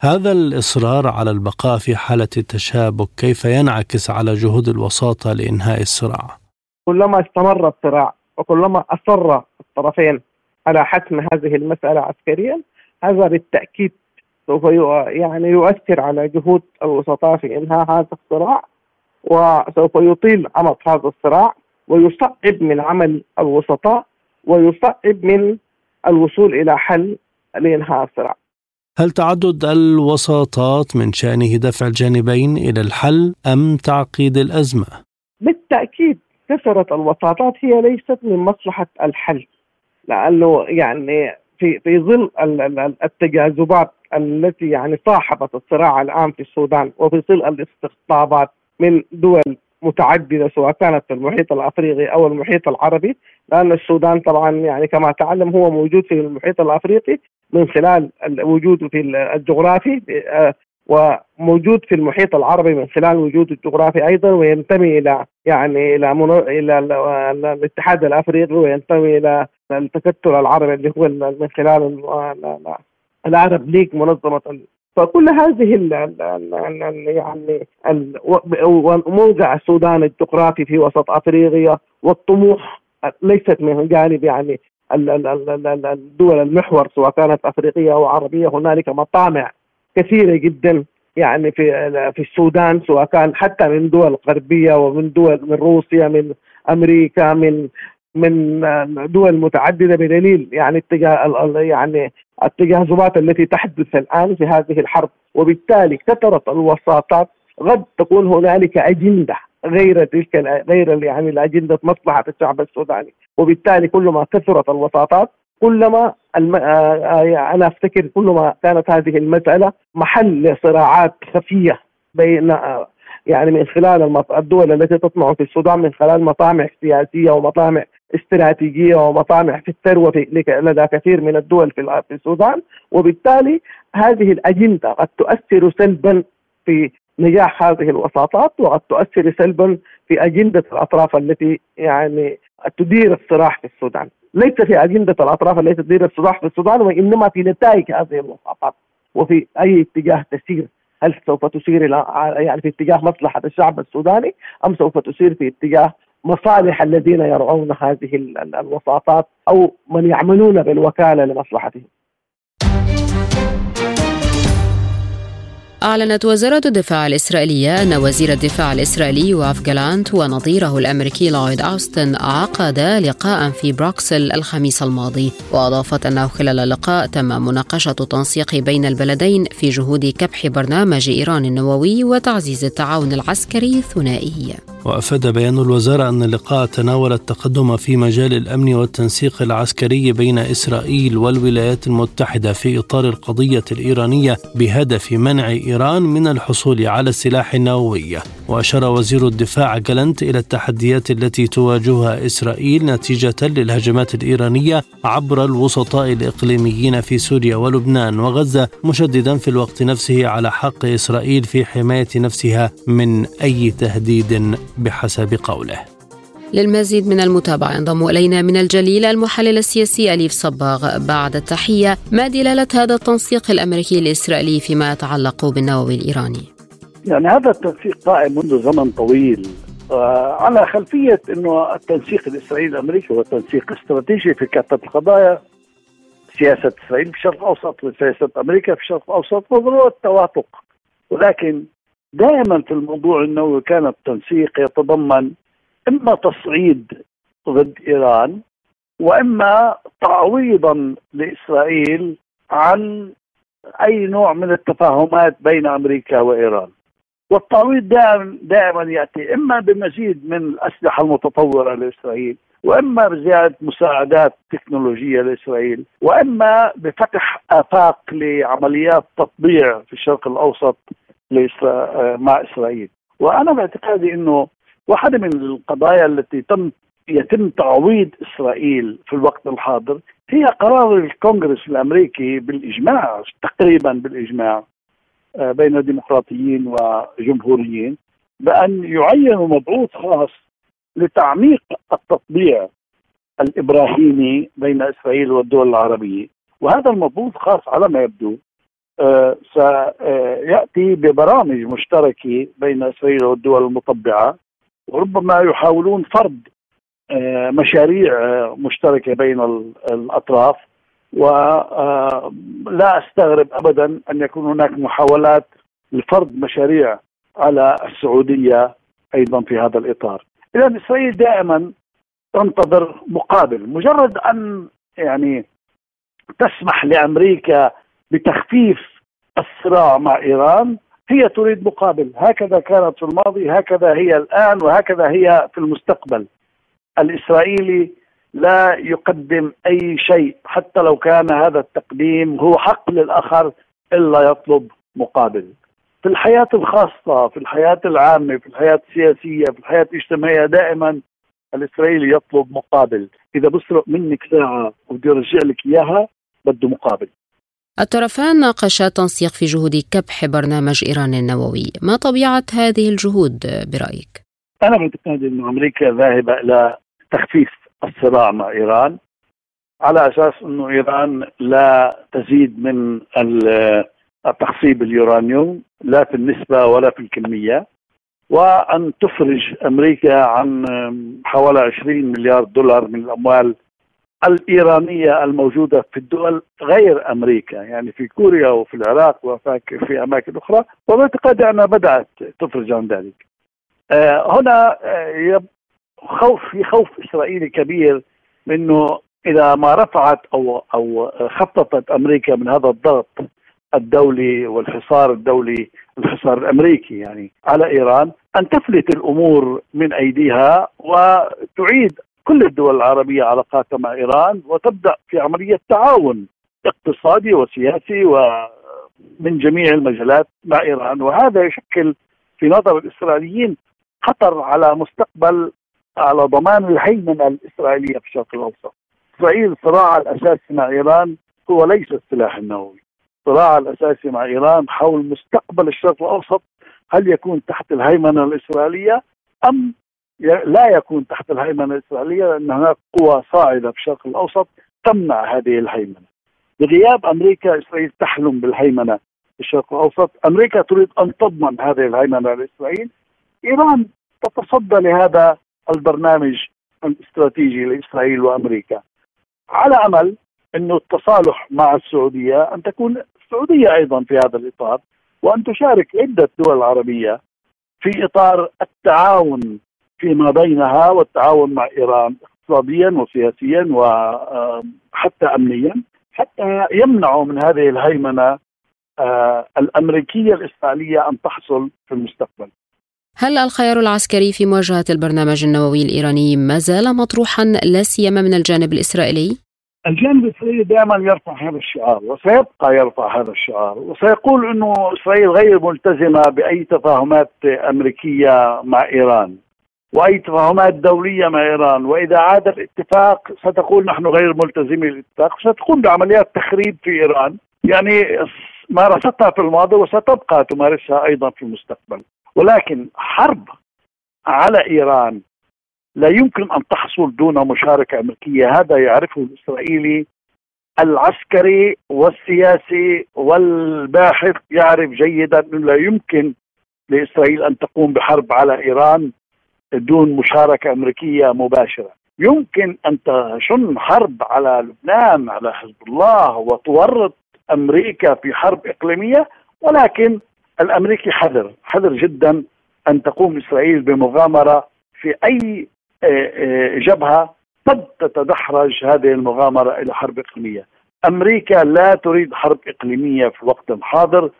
هذا الإصرار على البقاء في حالة التشابك كيف ينعكس على جهود الوساطة لإنهاء الصراع؟ كلما استمر الصراع وكلما أصر الطرفين على حسم هذه المسألة عسكريا هذا بالتأكيد سوف يعني يؤثر على جهود الوسطاء في إنهاء هذا الصراع وسوف يطيل عمق هذا الصراع ويصعب من عمل الوسطاء ويصعب من الوصول إلى حل لإنهاء الصراع. هل تعدد الوساطات من شأنه دفع الجانبين إلى الحل أم تعقيد الأزمة؟ بالتأكيد كثره الوساطات هي ليست من مصلحة الحل لأنه يعني في في ظل التجاذبات التي يعني صاحبت الصراع الآن في السودان وفي ظل الاستقطابات من دول متعددة سواء كانت في المحيط الأفريقي أو المحيط العربي لأن السودان طبعا يعني كما تعلم هو موجود في المحيط الأفريقي من خلال وجوده في الجغرافي آه، وموجود في المحيط العربي من خلال وجوده الجغرافي أيضا وينتمي إلى يعني إلى منو... إلى الاتحاد الافريقي وينتمي إلى التكتل العربي اللي هو من خلال العرب ليج منظمه فكل هذه ال ال يعني موقع السودان الجغرافي في وسط افريقيا والطموح ليست من جانب يعني الدول المحور سواء كانت افريقيه أو عربيه هنالك مطامع كثيرة جدا. يعني في في السودان سواء كان حتى من دول غربية ومن دول من روسيا من أمريكا من من دول متعددة بدليل يعني اتجاه يعني التجاذبات التي تحدث الآن في هذه الحرب. وبالتالي كثرت الوساطات. قد تكون هنالك أجندة غير تلك غير يعني الأجندة مصلحة الشعب السوداني. وبالتالي كلما كثرت الوساطات كلما الم... أنا أفتكر كلما كانت هذه المسألة محل لصراعات خفية بين يعني من خلال الدول التي تطمع في السودان من خلال مطامع سياسية ومطامع استراتيجية ومطامع في الثروة في لدى كثير من الدول في السودان. وبالتالي هذه الأجندة قد تؤثر سلبا في نجاح هذه الوساطات وقد تؤثر سلبا في أجندة الأطراف التي يعني تدير الصراع في السودان. ليس في أجندة الأطراف التي تدير الصراع في السودان وإنما في نتائج هذه الوساطات وفي أي اتجاه تسير هل سوف تسير إلى يعني في اتجاه مصلحة الشعب السوداني أم سوف تسير في اتجاه مصالح الذين يرعون هذه الوساطات أو من يعملون بالوكالة لمصلحتهم. أعلنت وزارة الدفاع الإسرائيلية أن وزير الدفاع الإسرائيلي يوآف جالانت ونظيره الأمريكي لويد أوستن عقدا لقاء في بروكسل الخميس الماضي وأضافت أنه خلال اللقاء تم مناقشة التنسيق بين البلدين في جهود كبح برنامج إيران النووي وتعزيز التعاون العسكري الثنائي. وأفاد بيان الوزارة أن اللقاء تناول التقدم في مجال الأمن والتنسيق العسكري بين إسرائيل والولايات المتحدة في إطار القضية الإيرانية بهدف منع إيران من الحصول على السلاح النووي. وأشار وزير الدفاع جالنت إلى التحديات التي تواجهها إسرائيل نتيجة للهجمات الإيرانية عبر الوسطاء الإقليميين في سوريا ولبنان وغزة مشددا في الوقت نفسه على حق إسرائيل في حماية نفسها من أي تهديد بحسب قوله للمزيد من المتابعة ينضم إلينا من الجليل المحلل السياسي أليف صباغ بعد التحية ما دلالة هذا التنسيق الأمريكي الإسرائيلي فيما يتعلق بالنووي الإيراني؟ يعني هذا التنسيق قائم منذ زمن طويل. آه، على خلفية أنه التنسيق الإسرائيلي الأمريكي هو تنسيق استراتيجي في كافة القضايا سياسة إسرائيل في الشرق الأوسط وسياسة أمريكا في الشرق الأوسط وضرورة التوافق. ولكن دائما في الموضوع النووي كان التنسيق يتضمن إما تصعيد ضد إيران وإما تعويضا لإسرائيل عن أي نوع من التفاهمات بين أمريكا وإيران. والتعويض دائما دائما يأتي إما بمزيد من الأسلحة المتطورة لإسرائيل وإما بزيادة مساعدات تكنولوجية لإسرائيل وإما بفتح آفاق لعمليات تطبيع في الشرق الأوسط مع إسرائيل. وأنا باعتقادي إنه واحدة من القضايا التي تم يتم تعويض إسرائيل في الوقت الحاضر هي قرار الكونغرس الأمريكي بالإجماع تقريبا بالإجماع. بين الديمقراطيين وجمهوريين بأن يعينوا مبعوث خاص لتعميق التطبيع الإبراهيمي بين إسرائيل والدول العربية. وهذا المبعوث خاص على ما يبدو آه، سيأتي ببرامج مشتركة بين إسرائيل والدول المطبعة وربما يحاولون فرض آه، مشاريع آه، مشتركة بين الأطراف. ولا آه، أستغرب ابدا أن يكون هناك محاولات لفرض مشاريع على السعودية أيضا في هذا الإطار. اذا اسرائيل دائما تنتظر مقابل، مجرد أن يعني تسمح لأمريكا بتخفيف الصراع مع إيران هي تريد مقابل هكذا كانت في الماضي هكذا هي الآن وهكذا هي في المستقبل الإسرائيلي لا يقدم أي شيء حتى لو كان هذا التقديم هو حق للآخر إلا يطلب مقابل. في الحياة الخاصة في الحياة العامة في الحياة السياسية في الحياة الاجتماعية دائما الإسرائيلي يطلب مقابل. إذا بسرق منك ساعة وبدي أرجع لك إياها بده مقابل. الطرفان ناقشا تنسيق في جهود كبح برنامج إيران النووي. ما طبيعة هذه الجهود برأيك؟ أنا بعتقد أن أمريكا ذاهبة إلى تخفيف الصراع مع إيران على أساس أنه إيران لا تزيد من التخصيب اليورانيوم لا في النسبة ولا في الكمية وأن تفرج أمريكا عن حوالي 20 مليار دولار من الأموال الإيرانية الموجودة في الدول غير أمريكا يعني في كوريا وفي العراق وفي أماكن أخرى وباعتقادي أنها بدأت تفرج عن ذلك. آه هنا آه خوف في خوف إسرائيلي كبير منه إذا ما رفعت أو أو خفضت أمريكا من هذا الضغط الدولي والحصار الدولي الحصار الأمريكي يعني على إيران أن تفلت الأمور من أيديها وتعيد كل الدول العربية علاقاتها مع إيران وتبدأ في عملية تعاون اقتصادي وسياسي ومن جميع المجالات مع إيران. وهذا يشكل في نظر الإسرائيليين خطر على مستقبل على ضمان الهيمنة الإسرائيلية في الشرق الأوسط إسرائيل الصراع الأساسي مع إيران هو ليس السلاح النووي الصراع الأساسي مع إيران حول مستقبل الشرق الأوسط هل يكون تحت الهيمنة الإسرائيلية أم لا يكون تحت الهيمنة الإسرائيلية لأن هناك قوى صاعدة في الشرق الأوسط تمنع هذه الهيمنة. بغياب أمريكا إسرائيل تحلم بالهيمنة في الشرق الأوسط، أمريكا تريد أن تضمن هذه الهيمنة لاسرائيل. إيران تتصدى لهذا البرنامج الاستراتيجي لإسرائيل وأمريكا. على أمل إنه التصالح مع السعودية أن تكون السعودية أيضا في هذا الإطار وأن تشارك عدة دول عربية في إطار التعاون فيما بينها والتعاون مع إيران اقتصاديا وسياسيا وحتى امنيا حتى يمنعوا من هذه الهيمنة آه، الأمريكية الإسرائيلية أن تحصل في المستقبل. هل الخيار العسكري في مواجهة البرنامج النووي الإيراني ما زال مطروحا لا سيما من الجانب الإسرائيلي؟ الجانب الإسرائيلي دائما يرفع هذا الشعار وسيبقى يرفع هذا الشعار وسيقول إنه إسرائيل غير ملتزمة بأي تفاهمات أمريكية مع إيران وأي تفاهمات دولية مع إيران وإذا عاد الاتفاق ستقول نحن غير ملتزمين الاتفاق ستقوم بعمليات تخريب في إيران يعني مارستها في الماضي وستبقى تمارسها أيضا في المستقبل ولكن حرب على إيران لا يمكن أن تحصل دون مشاركة أمريكية. هذا يعرفه الإسرائيلي العسكري والسياسي والباحث يعرف جيدا أنه لا يمكن لإسرائيل أن تقوم بحرب على إيران دون مشاركة أمريكية مباشرة. يمكن أن تشن حرب على لبنان على حزب الله وتورط أمريكا في حرب إقليمية ولكن الأمريكي حذر حذر جدا أن تقوم إسرائيل بمغامرة في أي آه، آه، جبهة قد تتدحرج هذه المغامرة إلى حرب إقليمية. أمريكا لا تريد حرب إقليمية في الوقت الحاضر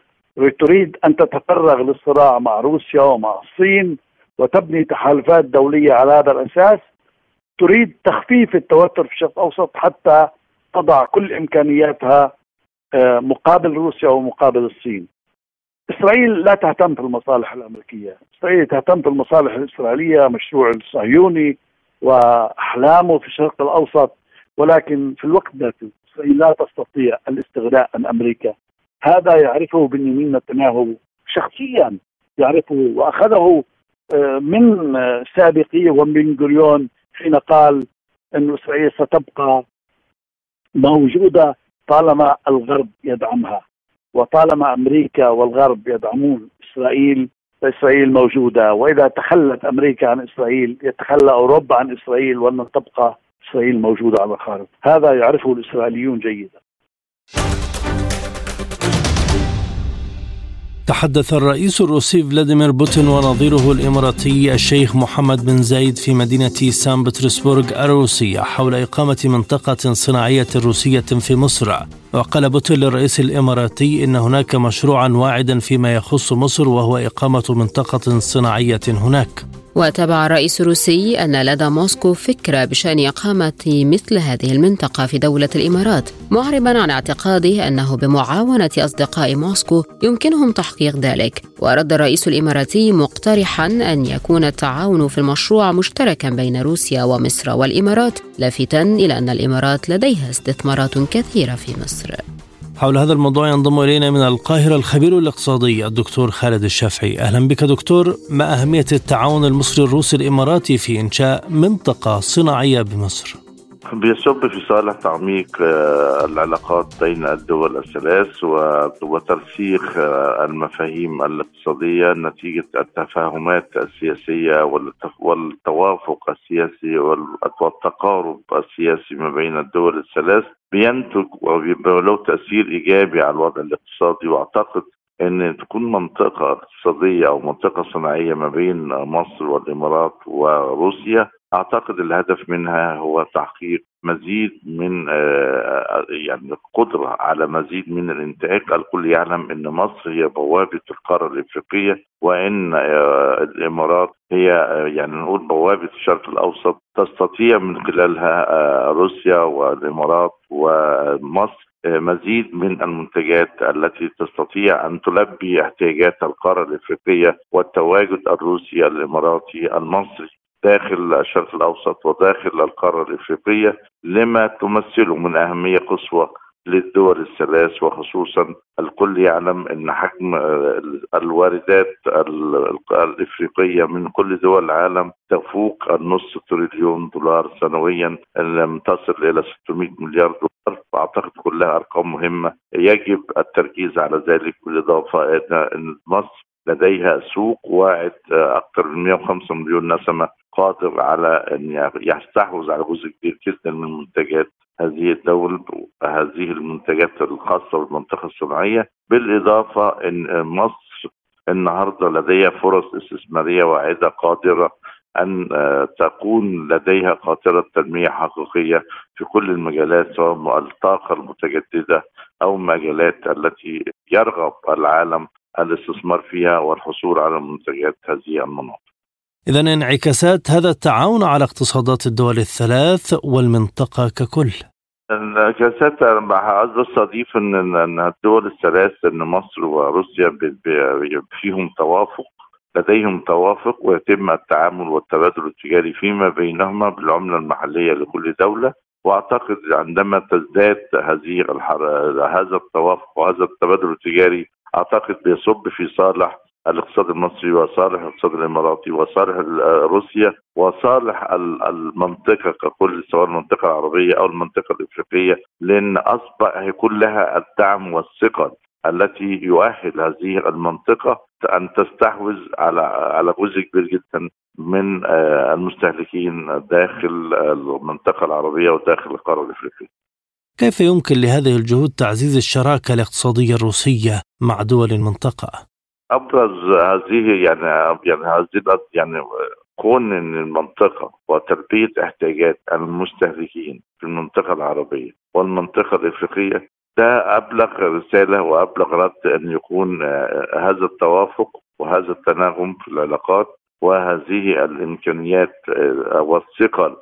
تريد أن تتفرغ للصراع مع روسيا ومع الصين وتبني تحالفات دولية على هذا الأساس تريد تخفيف التوتر في الشرق الأوسط حتى تضع كل إمكانياتها آه، مقابل روسيا ومقابل الصين. إسرائيل لا تهتم في المصالح الأمريكية، إسرائيل تهتم في المصالح الإسرائيلية، مشروع الصهيوني وأحلامه في الشرق الأوسط، ولكن في الوقت ذاته إسرائيل لا تستطيع الاستغناء عن أمريكا. هذا يعرفه بنيامين نتنياهو شخصيا يعرفه وأخذه آه، من سابقيه ومن جوريون حين قال أن إسرائيل ستبقى موجودة طالما الغرب يدعمها وطالما أمريكا والغرب يدعمون إسرائيل فإسرائيل موجودة. وإذا تخلت أمريكا عن إسرائيل يتخلى أوروبا عن إسرائيل وأن تبقى إسرائيل موجودة على الخارج. هذا يعرفه الإسرائيليون جيدا. تحدث الرئيس الروسي فلاديمير بوتين ونظيره الإماراتي الشيخ محمد بن زايد في مدينة سان بطرسبورغ الروسية حول إقامة منطقة صناعية روسية في مصر. وقال بوتين للرئيس الإماراتي إن هناك مشروعا واعدا فيما يخص مصر وهو إقامة منطقة صناعية هناك. وتابع الرئيس الروسي أن لدى موسكو فكرة بشأن إقامة مثل هذه المنطقة في دولة الإمارات معربا عن اعتقاده أنه بمعاونة أصدقاء موسكو يمكنهم تحقيق ذلك. ورد الرئيس الإماراتي مقترحا أن يكون التعاون في المشروع مشتركا بين روسيا ومصر والإمارات لافتا إلى أن الإمارات لديها استثمارات كثيرة في مصر. حول هذا الموضوع ينضم إلينا من القاهرة الخبير الاقتصادي الدكتور خالد الشافعي. أهلا بك دكتور. ما أهمية التعاون المصري الروسي الإماراتي في إنشاء منطقة صناعية بمصر؟ بيصب في صالح تعميق آه، العلاقات بين الدول الثلاث وترسيخ آه، المفاهيم الاقتصادية نتيجة التفاهمات السياسية والتوافق السياسي والتقارب السياسي ما بين الدول الثلاث بينتج وله تأثير إيجابي على الوضع الاقتصادي. وأعتقد إن تكون منطقة اقتصادية أو منطقة صناعية ما بين مصر والإمارات وروسيا أعتقد الهدف منها هو تحقيق مزيد من آه، يعني القدره على مزيد من الانتاج، الكل يعلم إن مصر هي بوابة القارة الإفريقية وإن آه، الإمارات هي آه، يعني نقول بوابة الشرق الأوسط تستطيع من خلالها روسيا والإمارات ومصر مزيد من المنتجات التي تستطيع أن تلبي احتياجات القارة الإفريقية والتواجد الروسي الإماراتي المصري. داخل الشرق الأوسط وداخل القارة الإفريقية لما تمثله من أهمية قصوى للدول الثلاث وخصوصا الكل يعلم إن حجم الواردات الإفريقية من كل دول العالم تفوق النص تريليون دولار سنويا لم تصل إلى 600 مليار دولار. واعتقد كلها أرقام مهمة. يجب التركيز على ذلك بالإضافة إن مصر لديها سوق واعد أكثر من 105 مليون نسمة. قادر على أن يستحوذ على جزء كبير جدا من منتجات هذه الدولة هذه المنتجات الخاصة بالمنطقة الصناعية بالإضافة أن مصر النهاردة لديها فرص استثمارية واعدة قادرة أن آه، تكون لديها قاطرة تنمية حقيقية في كل المجالات سواء الطاقة المتجددة أو المجالات التي يرغب العالم الاستثمار فيها والحصول على منتجات هذه المناطق. إذا انعكاسات هذا التعاون على اقتصادات الدول الثلاث والمنطقة ككل الجلسات عايز بس اضيف ان إن الدول الثلاث إن مصر وروسيا فيهم توافق لديهم توافق ويتم التعامل والتبادل التجاري فيما بينهما بالعملة المحلية لكل دولة وأعتقد عندما تزداد هذه. هذا التوافق وهذا التبادل التجاري أعتقد بيصب في صالح الاقتصاد المصري وصالح الاقتصاد الاماراتي وصالح روسيا وصالح المنطقة ككل سواء المنطقة العربية أو المنطقة الإفريقية لأن أصبح هيكون لها الدعم والثقة التي يؤهل هذه المنطقة أن تستحوذ على على جزء كبير جدا من آه، المستهلكين داخل المنطقة العربية وداخل القارة الإفريقية. كيف يمكن لهذه الجهود تعزيز الشراكة الاقتصادية الروسية مع دول المنطقة؟ أبرز هذه يعني يعني هذه يعني كون ان المنطقة وتلبيه احتياجات المستهلكين في المنطقة العربية والمنطقة الإفريقية ده أبلغ رسالة وأبلغ رد أن يكون آه، هذا التوافق وهذا التناغم في العلاقات وهذه الإمكانيات آه، والثقل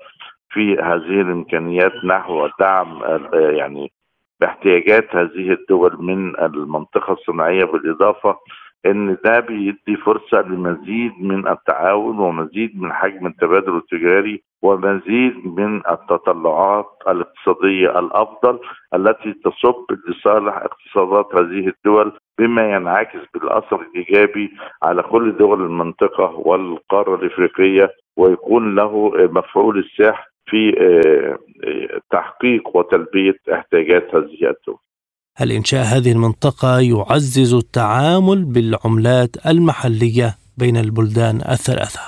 في هذه الإمكانيات نحو دعم آه، يعني باحتياجات هذه الدول من المنطقة الصناعية بالإضافة إن ده بيدي فرصة لمزيد من التعاون ومزيد من حجم التبادل التجاري ومزيد من التطلعات الاقتصادية الأفضل التي تصب لصالح اقتصادات هذه الدول بما ينعكس بالأثر الإيجابي على كل دول المنطقة والقارة الإفريقية ويكون له مفعول السحر في آه، آه، تحقيق وتلبية احتياجات هذه الدول. هل إنشاء هذه المنطقة يعزز التعامل بالعملات المحلية بين البلدان الثلاثة؟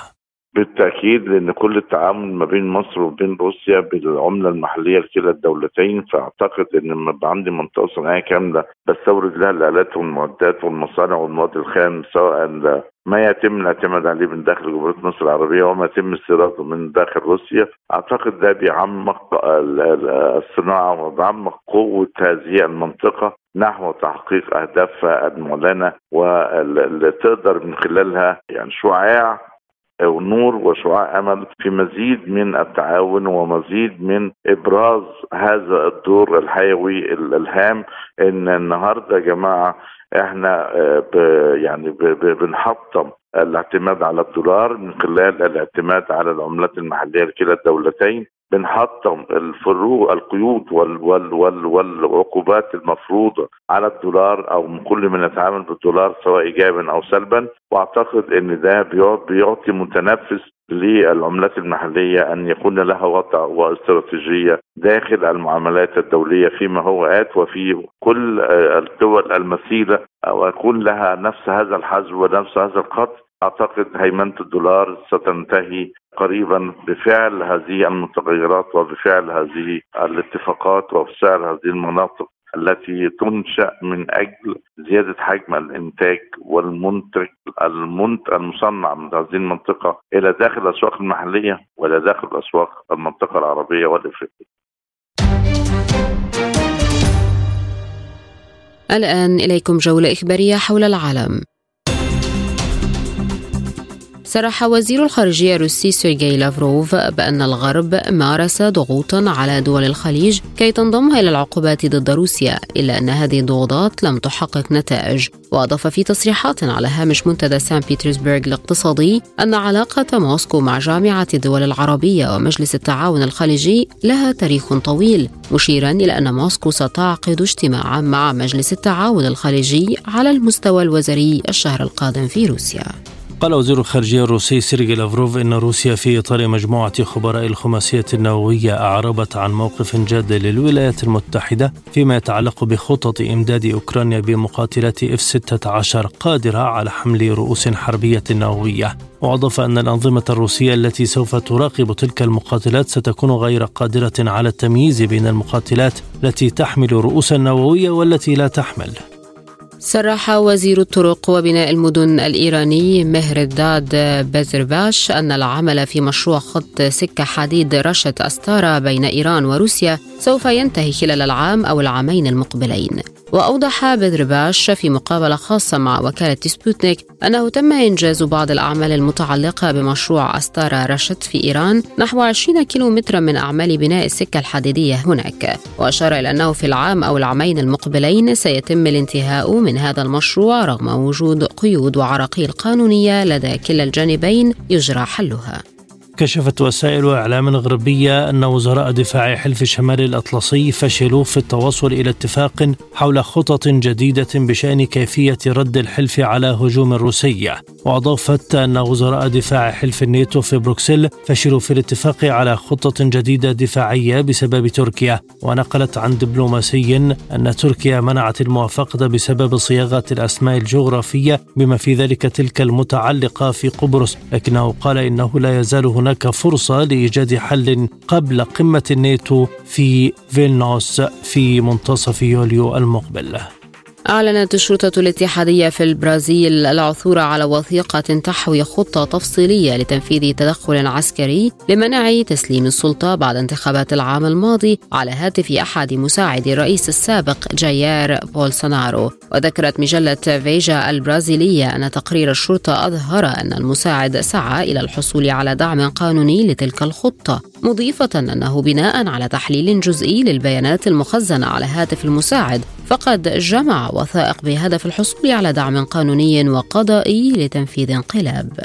بالتأكيد لأن كل التعامل ما بين مصر وبين روسيا بالعملة المحلية لكلا الدولتين فأعتقد إن لما يبقى عندي منطقة صناعية كاملة بستورد لها الآلات والمعدات والمصانع والمواد الخام سواء ما يتم الاعتماد عليه من داخل جمهورية مصر العربية وما يتم استيراده من داخل روسيا. أعتقد ده بيعمق الصناعة وبيعمق قوة هذه المنطقة نحو تحقيق اهدافها المعلنه واللي تقدر من خلالها يعني شعاع ونور وشعاع أمل في مزيد من التعاون ومزيد من إبراز هذا الدور الحيوي الهام. إن النهارده يا جماعة إحنا آه، يعني بنحطم الاعتماد على الدولار من خلال الاعتماد على العملات المحلية لكلا الدولتين. بنحطم الفروق القيود وال وال وال والعقوبات المفروضة على الدولار أو كل من يتعامل بالدولار سواء ايجابا أو سلبا. وأعتقد إن ده بيعطي متنفس للعملات المحلية أن يكون لها وضع واستراتيجية داخل المعاملات الدولية فيما هو آت وفي كل الدول المثيله أو يكون لها نفس هذا الحجم ونفس هذا القدر أعتقد هيمنة الدولار ستنتهي قريبا بفعل هذه المتغيرات وبفعل هذه الاتفاقات وبفعل هذه المناطق التي تنشأ من أجل زيادة حجم الإنتاج والمنتج المنتج المصنع من هذه المنطقة إلى داخل الأسواق المحلية وإلى داخل أسواق المنطقة العربية والإفريقية. الآن إليكم جولة إخبارية حول العالم. صرح وزير الخارجية الروسي سيرجي لافروف بأن الغرب مارس ضغوطا على دول الخليج كي تنضم إلى العقوبات ضد روسيا إلا أن هذه الضغوطات لم تحقق نتائج. وأضاف في تصريحات على هامش منتدى سان بيترسبرغ الاقتصادي أن علاقة موسكو مع جامعة الدول العربية ومجلس التعاون الخليجي لها تاريخ طويل مشيرا إلى أن موسكو ستعقد اجتماعا مع مجلس التعاون الخليجي على المستوى الوزاري الشهر القادم في روسيا. قال وزير الخارجية الروسي سيرجي لافروف إن روسيا في إطار مجموعة خبراء الخماسية النووية أعربت عن موقف جاد للولايات المتحدة فيما يتعلق بخطط إمداد أوكرانيا بمقاتلات إف 16 قادرة على حمل رؤوس حربية نووية. وأضاف أن الأنظمة الروسية التي سوف تراقب تلك المقاتلات ستكون غير قادرة على التمييز بين المقاتلات التي تحمل رؤوسا نووية والتي لا تحمل. صرح وزير الطرق وبناء المدن الإيراني مهر الداد بازرباش أن العمل في مشروع خط سكة حديد رشة أستارة بين إيران وروسيا سوف ينتهي خلال العام أو العامين المقبلين. وأوضح بدر باش في مقابلة خاصة مع وكالة سبوتنيك أنه تم إنجاز بعض الأعمال المتعلقة بمشروع أستارا رشد في إيران نحو 20 كيلومترا من أعمال بناء السكة الحديدية هناك. وأشار إلى أنه في العام أو العامين المقبلين سيتم الانتهاء من هذا المشروع رغم وجود قيود وعراقيل قانونية لدى كلا الجانبين يجرى حلها. كشفت وسائل إعلام غربية أن وزراء دفاع حلف شمال الأطلسي فشلوا في التوصل إلى اتفاق حول خطط جديدة بشأن كيفية رد الحلف على هجوم روسي وأضافت أن وزراء دفاع حلف الناتو في بروكسل فشلوا في الاتفاق على خطة جديدة دفاعية بسبب تركيا. ونقلت عن دبلوماسي أن تركيا منعت الموافقة بسبب صياغة الأسماء الجغرافية بما في ذلك تلك المتعلقة في قبرص. لكنه قال إنه لا يزال هناك هناك فرصة لإيجاد حل قبل قمة الناتو في فيلنوس في منتصف يوليو المقبل. أعلنت الشرطة الاتحادية في البرازيل العثور على وثيقة تحوي خطة تفصيلية لتنفيذ تدخل عسكري لمنع تسليم السلطة بعد انتخابات العام الماضي على هاتف أحد مساعدي الرئيس السابق جايير بولسونارو. وذكرت مجلة فيجا البرازيلية أن تقرير الشرطة أظهر أن المساعد سعى إلى الحصول على دعم قانوني لتلك الخطة مضيفة أنه بناء على تحليل جزئي للبيانات المخزنة على هاتف المساعد فقد جمع وثائق بهدف الحصول على دعم قانوني وقضائي لتنفيذ انقلاب.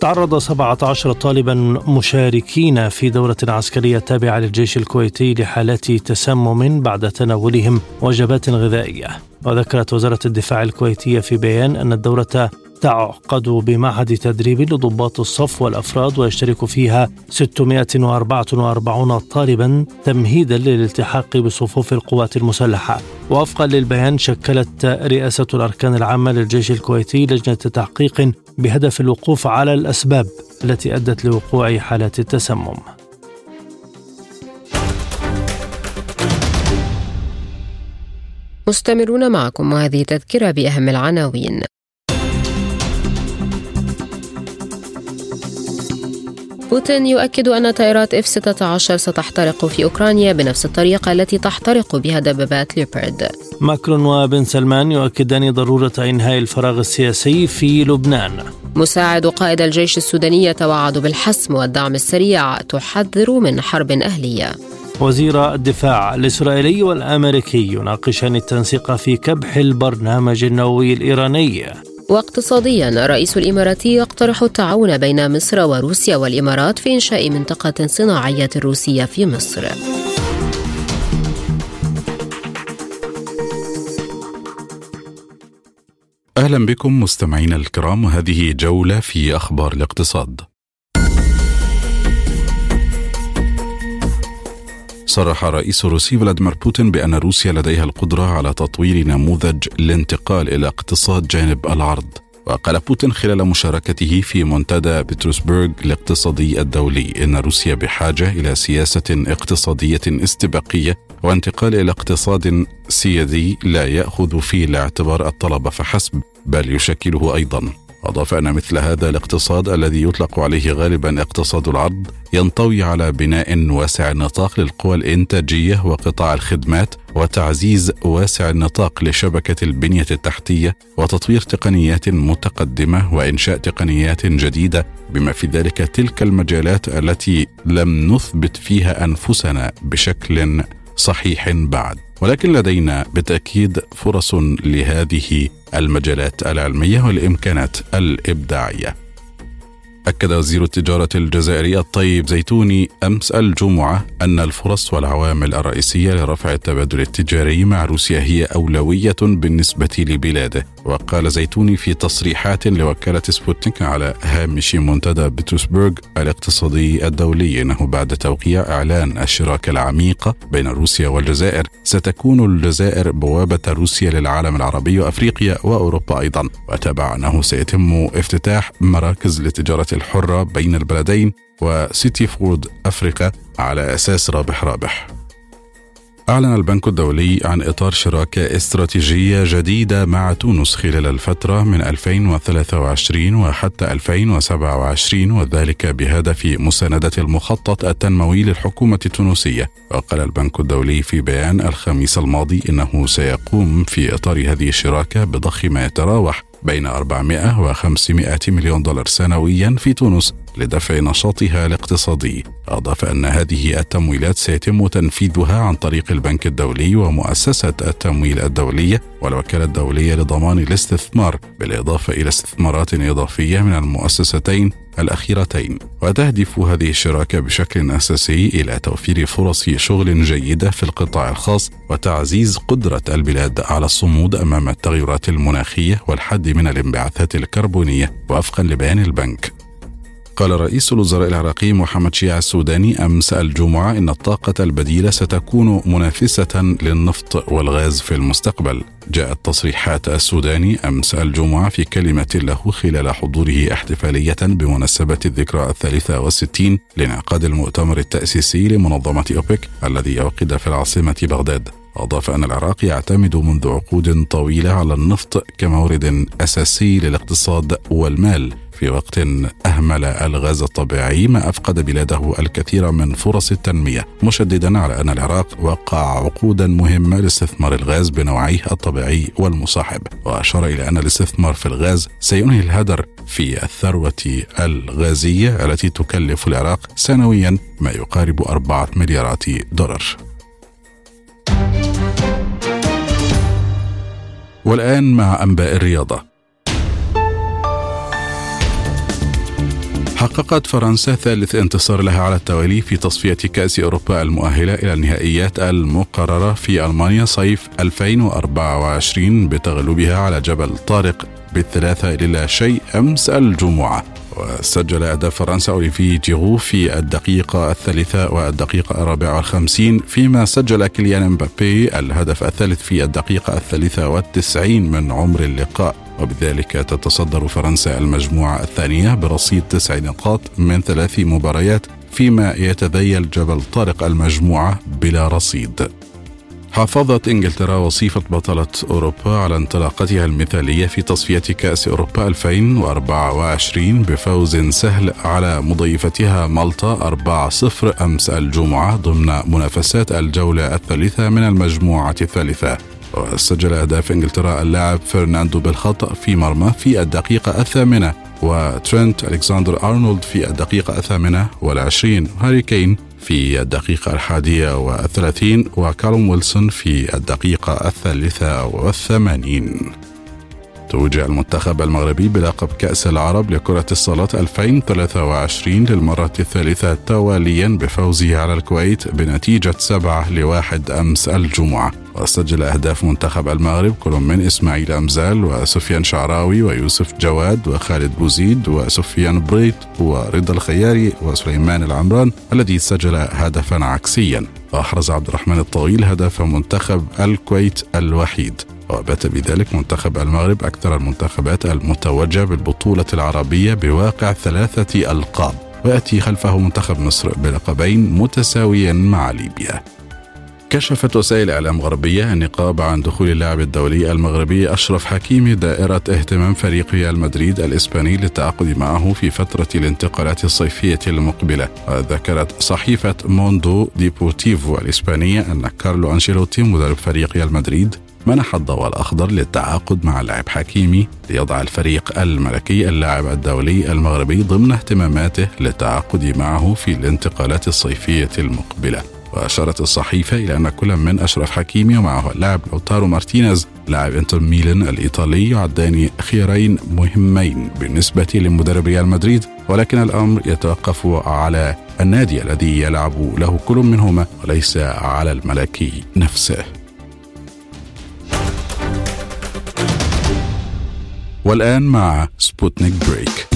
تعرض 17 طالبا مشاركين في دورة عسكرية تابعة للجيش الكويتي لحالات تسمم بعد تناولهم وجبات غذائية. وذكرت وزارة الدفاع الكويتية في بيان أن الدورة تعقد بمعهد تدريب لضباط الصف والأفراد ويشترك فيها 644 طالبا تمهيدا للالتحاق بصفوف القوات المسلحة. وفقا للبيان شكلت رئاسة الأركان العامة للجيش الكويتي لجنة تحقيق بهدف الوقوف على الأسباب التي أدت لوقوع حالات التسمم. مستمرون معكم وهذه تذكرة بأهم العناوين. بوتين يؤكد أن طائرات إف 16 ستحترق في أوكرانيا بنفس الطريقة التي تحترق بها دبابات ليوبرد ماكرون وبن سلمان يؤكدان ضرورة إنهاء الفراغ السياسي في لبنان. مساعد قائد الجيش السوداني يتوعد بالحسم والدعم السريع تحذر من حرب أهلية. وزير الدفاع الإسرائيلي والأمريكي يناقشان التنسيق في كبح البرنامج النووي الإيراني. واقتصاديا الرئيس الإماراتي يقترح التعاون بين مصر وروسيا والإمارات في إنشاء منطقة صناعية روسية في مصر. أهلا بكم مستمعينا الكرام وهذه جولة في أخبار الاقتصاد. صرح الرئيس الروسي فلاديمير بوتين بأن روسيا لديها القدرة على تطوير نموذج الانتقال إلى اقتصاد جانب العرض. وقال بوتين خلال مشاركته في منتدى بتروسبرغ الاقتصادي الدولي إن روسيا بحاجة إلى سياسة اقتصادية استباقية وانتقال إلى اقتصاد سيادي لا يأخذ في الاعتبار الطلب فحسب بل يشكله أيضا. أضاف أن مثل هذا الاقتصاد الذي يطلق عليه غالبا اقتصاد العرض ينطوي على بناء واسع النطاق للقوى الإنتاجية وقطاع الخدمات وتعزيز واسع النطاق لشبكة البنية التحتية وتطوير تقنيات متقدمة وإنشاء تقنيات جديدة. بما في ذلك تلك المجالات التي لم نثبت فيها أنفسنا بشكل صحيح بعد. ولكن لدينا بالتأكيد فرص لهذه المجالات العلمية والإمكانات الإبداعية. أكد وزير التجارة الجزائري الطيب زيتوني أمس الجمعة أن الفرص والعوامل الرئيسية لرفع التبادل التجاري مع روسيا هي أولوية بالنسبة لبلاده. وقال زيتوني في تصريحات لوكالة سبوتنيك على هامش منتدى بيترسبرغ الاقتصادي الدولي أنه بعد توقيع إعلان الشراكة العميقة بين روسيا والجزائر ستكون الجزائر بوابة روسيا للعالم العربي وأفريقيا وأوروبا أيضا. وتابع أنه سيتم افتتاح مراكز لتجارة الحرة بين البلدين وسيفيد أفريقيا على أساس رابح رابح. أعلن البنك الدولي عن إطار شراكة استراتيجية جديدة مع تونس خلال الفترة من 2023 وحتى 2027 وذلك بهدف مساندة المخطط التنموي للحكومة التونسية. وقال البنك الدولي في بيان الخميس الماضي إنه سيقوم في إطار هذه الشراكة بضخ ما يتراوح بين 400 و 500 مليون دولار سنويا في تونس. لدفع نشاطها الاقتصادي. أضاف أن هذه التمويلات سيتم تنفيذها عن طريق البنك الدولي ومؤسسة التمويل الدولية والوكالة الدولية لضمان الاستثمار بالإضافة إلى استثمارات إضافية من المؤسستين الأخيرتين. وتهدف هذه الشراكة بشكل أساسي إلى توفير فرص شغل جيدة في القطاع الخاص وتعزيز قدرة البلاد على الصمود أمام التغيرات المناخية والحد من الانبعاثات الكربونية. وفقا لبيان البنك قال رئيس الوزراء العراقي محمد شيع السوداني أمس الجمعة إن الطاقة البديلة ستكون منافسة للنفط والغاز في المستقبل. جاءت تصريحات السوداني أمس الجمعة في كلمة له خلال حضوره احتفالية بمناسبة الذكرى الثالثة والستين لانعقاد المؤتمر التأسيسي لمنظمة أوبك الذي عقد في العاصمة بغداد. أضاف أن العراق يعتمد منذ عقود طويلة على النفط كمورد أساسي للاقتصاد والمال في وقت أهمل الغاز الطبيعي ما أفقد بلاده الكثير من فرص التنمية. مشددا على أن العراق وقع عقودا مهمة لاستثمار الغاز بنوعيه الطبيعي والمصاحب. وأشار إلى أن الاستثمار في الغاز سينهي الهدر في الثروة الغازية التي تكلف العراق سنويا ما يقارب أربعة مليارات دولار. والآن مع أنباء الرياضة. حققت فرنسا ثالث انتصار لها على التوالي في تصفية كأس أوروبا المؤهلة إلى النهائيات المقررة في ألمانيا صيف 2024 بتغلبها على جبل طارق بالثلاثة إلى شيء أمس الجمعة. وسجل أهداف فرنسا أوليفي جيرو في الدقيقة الثالثة والدقيقة الرابعة والخمسين فيما سجل كيليان مبابي الهدف الثالث في الدقيقة الثالثة والتسعين من عمر اللقاء. وبذلك تتصدر فرنسا المجموعة الثانية برصيد تسع نقاط من ثلاث مباريات فيما يتذيل جبل طارق المجموعة بلا رصيد حافظت إنجلترا وصيفة بطلة أوروبا على انطلاقتها المثالية في تصفية كأس أوروبا 2024 بفوز سهل على مضيفتها مالطا 4-0 أمس الجمعة ضمن منافسات الجولة الثالثة من المجموعة الثالثة. وسجل أهداف إنجلترا اللاعب فرناندو بالخطأ في مرمى في الدقيقة الثامنة وترينت ألكسندر أرنولد في الدقيقة الثامنة والعشرين هاري كين في الدقيقة الحادية والثلاثين وكالوم ويلسون في الدقيقة الثالثة والثمانين. توج المنتخب المغربي بلقب كأس العرب لكرة الصالات 2023 للمرة الثالثة تواليا بفوزه على الكويت بنتيجة سبعة لواحد أمس الجمعة. وسجل أهداف منتخب المغرب كل من إسماعيل أمزال وسفيان شعراوي ويوسف جواد وخالد بوزيد وسفيان بريت ورضا الخياري وسليمان العمران الذي سجل هدفا عكسيا. وأحرز عبد الرحمن الطويل هدف منتخب الكويت الوحيد. وبات بذلك منتخب المغرب أكثر المنتخبات المتوجة بالبطولة العربية بواقع ثلاثة ألقاب. ويأتي خلفه منتخب مصر بلقبين متساويا مع ليبيا. كشفت وسائل إعلام غربية النقاب عن دخول اللاعب الدولي المغربي أشرف حكيمي دائرة اهتمام فريق ريال مدريد الإسباني للتعاقد معه في فترة الانتقالات الصيفية المقبلة. وذكرت صحيفة موندو ديبورتيفو الإسبانية أن كارلو أنشيلوتي مدرب فريق ريال مدريد منح الضوء الأخضر للتعاقد مع اللاعب حكيمي ليضع الفريق الملكي اللاعب الدولي المغربي ضمن اهتماماته للتعاقد معه في الانتقالات الصيفية المقبلة. وأشارت الصحيفة إلى أن كل من أشرف حكيمي ومعه اللاعب لوتارو مارتينيز لاعب إنتر ميلان الإيطالي يعدان خيارين مهمين بالنسبة لمدرب ريال مدريد. ولكن الأمر يتوقف على النادي الذي يلعب له كل منهما وليس على الملكي نفسه. والآن مع سبوتنيك break.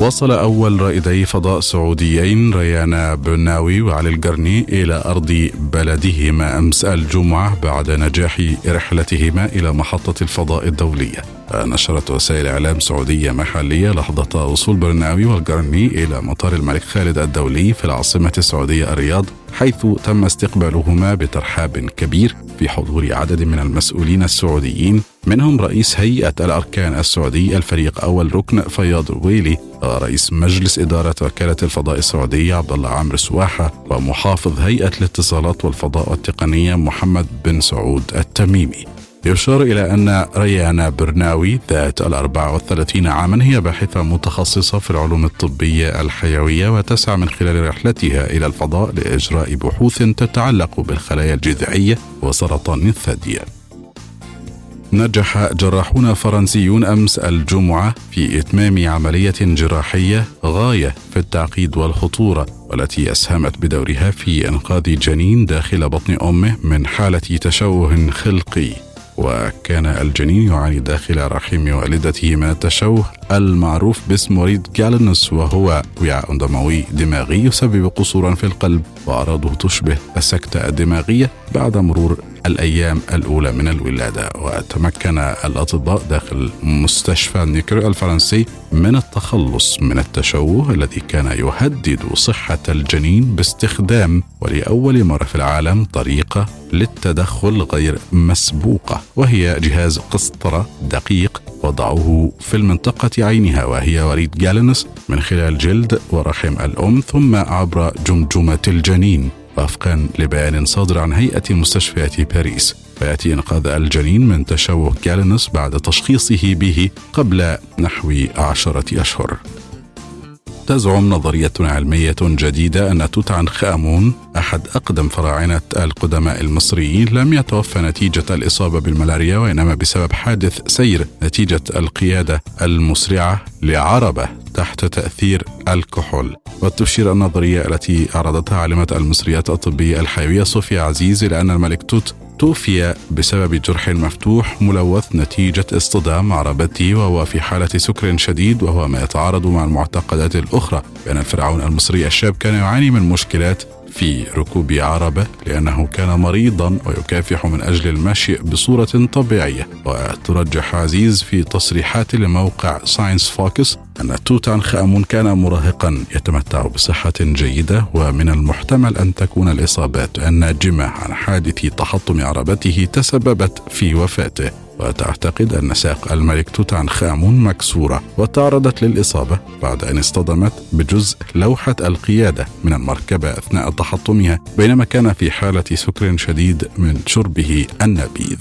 وصل أول رائدي فضاء سعوديين ريانة برناوي وعلي القرني إلى أرض بلدهما أمس الجمعة بعد نجاح رحلتهما إلى محطة الفضاء الدولية. نشرت وسائل إعلام سعودية محلية لحظة وصول برناوي والقرني إلى مطار الملك خالد الدولي في العاصمة السعودية الرياض حيث تم استقبالهما بترحاب كبير في حضور عدد من المسؤولين السعوديين منهم رئيس هيئة الأركان السعودي الفريق أول ركن فياض الويلي ورئيس مجلس إدارة وكالة الفضاء السعودية عبد الله عامر سواحة ومحافظ هيئة الاتصالات والفضاء والتقنية محمد بن سعود التميمي. يشار إلى أن ريانا برناوي ذات الأربع والثلاثين عاما هي باحثة متخصصة في العلوم الطبية الحيوية وتسعى من خلال رحلتها إلى الفضاء لإجراء بحوث تتعلق بالخلايا الجذعية وسرطان الثدي. نجح جراحون فرنسيون أمس الجمعة في إتمام عملية جراحية غاية في التعقيد والخطورة والتي أسهمت بدورها في إنقاذ جنين داخل بطن أمه من حالة تشوه خلقي. وكان الجنين يعاني داخل رحم والدته من التشوه المعروف باسم وريد جالنس وهو وعاء دموي دماغي يسبب قصورا في القلب وأعراضه تشبه السكتة الدماغية بعد مرور الأيام الأولى من الولادة وتمكن الأطباء داخل مستشفى نيكر الفرنسي من التخلص من التشوه الذي كان يهدد صحة الجنين باستخدام ولأول مرة في العالم طريقة للتدخل غير مسبوقة وهي جهاز قسطرة دقيق وضعوه في المنطقة عينها وهي وريد جالنس من خلال جلد ورحم الأم ثم عبر جمجمة الجنين. وفقا لبيان صادر عن هيئة مستشفيات باريس. ويأتي إنقاذ الجنين من تشوه جالنس بعد تشخيصه به قبل نحو عشرة أشهر. تزعم نظرية علمية جديدة أن توت عنخ آمون أحد أقدم فراعنة القدماء المصريين لم يتوفى نتيجة الإصابة بالملاريا وإنما بسبب حادث سير نتيجة القيادة المسرعة لعربة تحت تأثير الكحول. وتشير النظرية التي عرضتها عالمة المصريات الطبية الحيوية صوفيا عزيز إلى أن الملك توت توفي بسبب جرح مفتوح ملوث نتيجة اصطدام عربته وهو في حالة سكر شديد وهو ما يتعارض مع المعتقدات الأخرى بأن الفرعون المصري الشاب كان يعاني من مشكلات في ركوب عربة لأنه كان مريضا ويكافح من أجل المشي بصورة طبيعية. وترجح عزيز في تصريحات لموقع ساينس فوكس أن توت عنخ آمون كان مراهقا يتمتع بصحة جيدة ومن المحتمل أن تكون الإصابات الناجمة عن حادث تحطم عربته تسببت في وفاته. وتعتقد أن ساق الملك توت عنخ آمون مكسورة وتعرضت للإصابة بعد أن اصطدمت بجزء لوحة القيادة من المركبة أثناء تحطمها بينما كان في حالة سكر شديد من شربه النبيذ.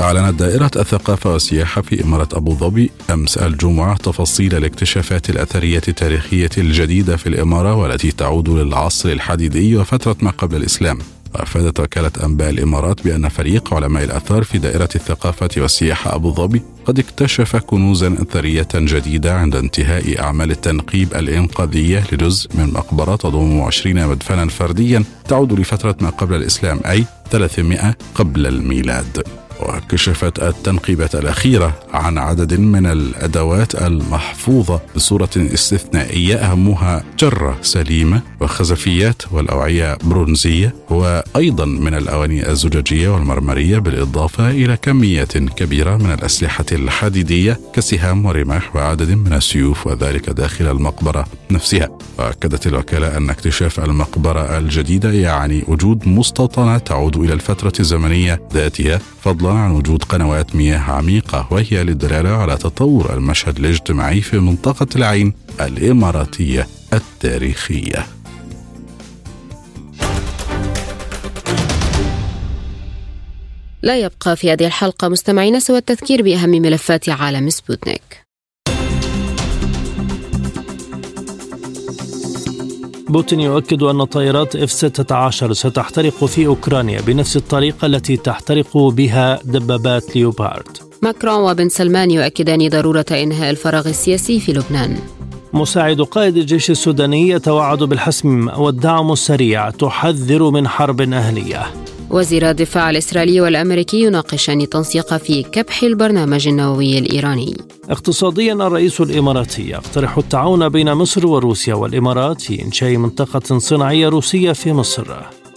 أعلنت دائرة الثقافة والسياحة في إمارة أبو ظبي أمس الجمعة تفاصيل الاكتشافات الأثرية التاريخية الجديدة في الإمارة والتي تعود للعصر الحديدي وفترة ما قبل الإسلام. وافادت وكالة أنباء الإمارات بأن فريق علماء الآثار في دائرة الثقافة والسياحه أبو ظبي قد اكتشف كنوزا أثرية جديدة عند انتهاء أعمال التنقيب الإنقاذية لجزء من مقبرة تضم 20 مدفنا فرديا تعود لفترة ما قبل الإسلام أي 300 قبل الميلاد. وكشفت التنقيبات الأخيرة عن عدد من الأدوات المحفوظة بصورة استثنائية. أهمها جرة سليمة وخزفيات والأوعية برونزية وأيضا من الأواني الزجاجية والمرمرية بالإضافة إلى كميات كبيرة من الأسلحة الحديدية كسهام ورماح وعدد من السيوف وذلك داخل المقبرة نفسها. وأكدت الوكالة أن اكتشاف المقبرة الجديدة يعني وجود مستوطنة تعود إلى الفترة الزمنية ذاتها فضلا عن وجود قنوات مياه عميقة وهي للدلالة على تطور المشهد الاجتماعي في منطقة العين الإماراتية التاريخية. لا يبقى في هذه الحلقة مستمعين سوى التذكير بأهم ملفات عالم سبوتنيك. بوتين يؤكد أن طائرات إف 16 ستحترق في أوكرانيا بنفس الطريقة التي تحترق بها دبابات ليوبارد. ماكرون وبن سلمان يؤكدان ضرورة إنهاء الفراغ السياسي في لبنان. مساعد قائد الجيش السوداني يتوعد بالحسم والدعم السريع تحذر من حرب أهلية. وزير الدفاع الإسرائيلي والأمريكي يناقشان تنسيق في كبح البرنامج النووي الإيراني. اقتصاديا الرئيس الإماراتي يقترح التعاون بين مصر وروسيا والإمارات في إنشاء منطقة صناعية روسية في مصر.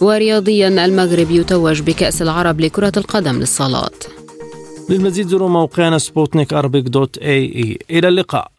ورياضيا المغرب يتوج بكأس العرب لكرة القدم للصالات. للمزيد زوروا موقعنا سبوتنيك dot AE. إلى اللقاء.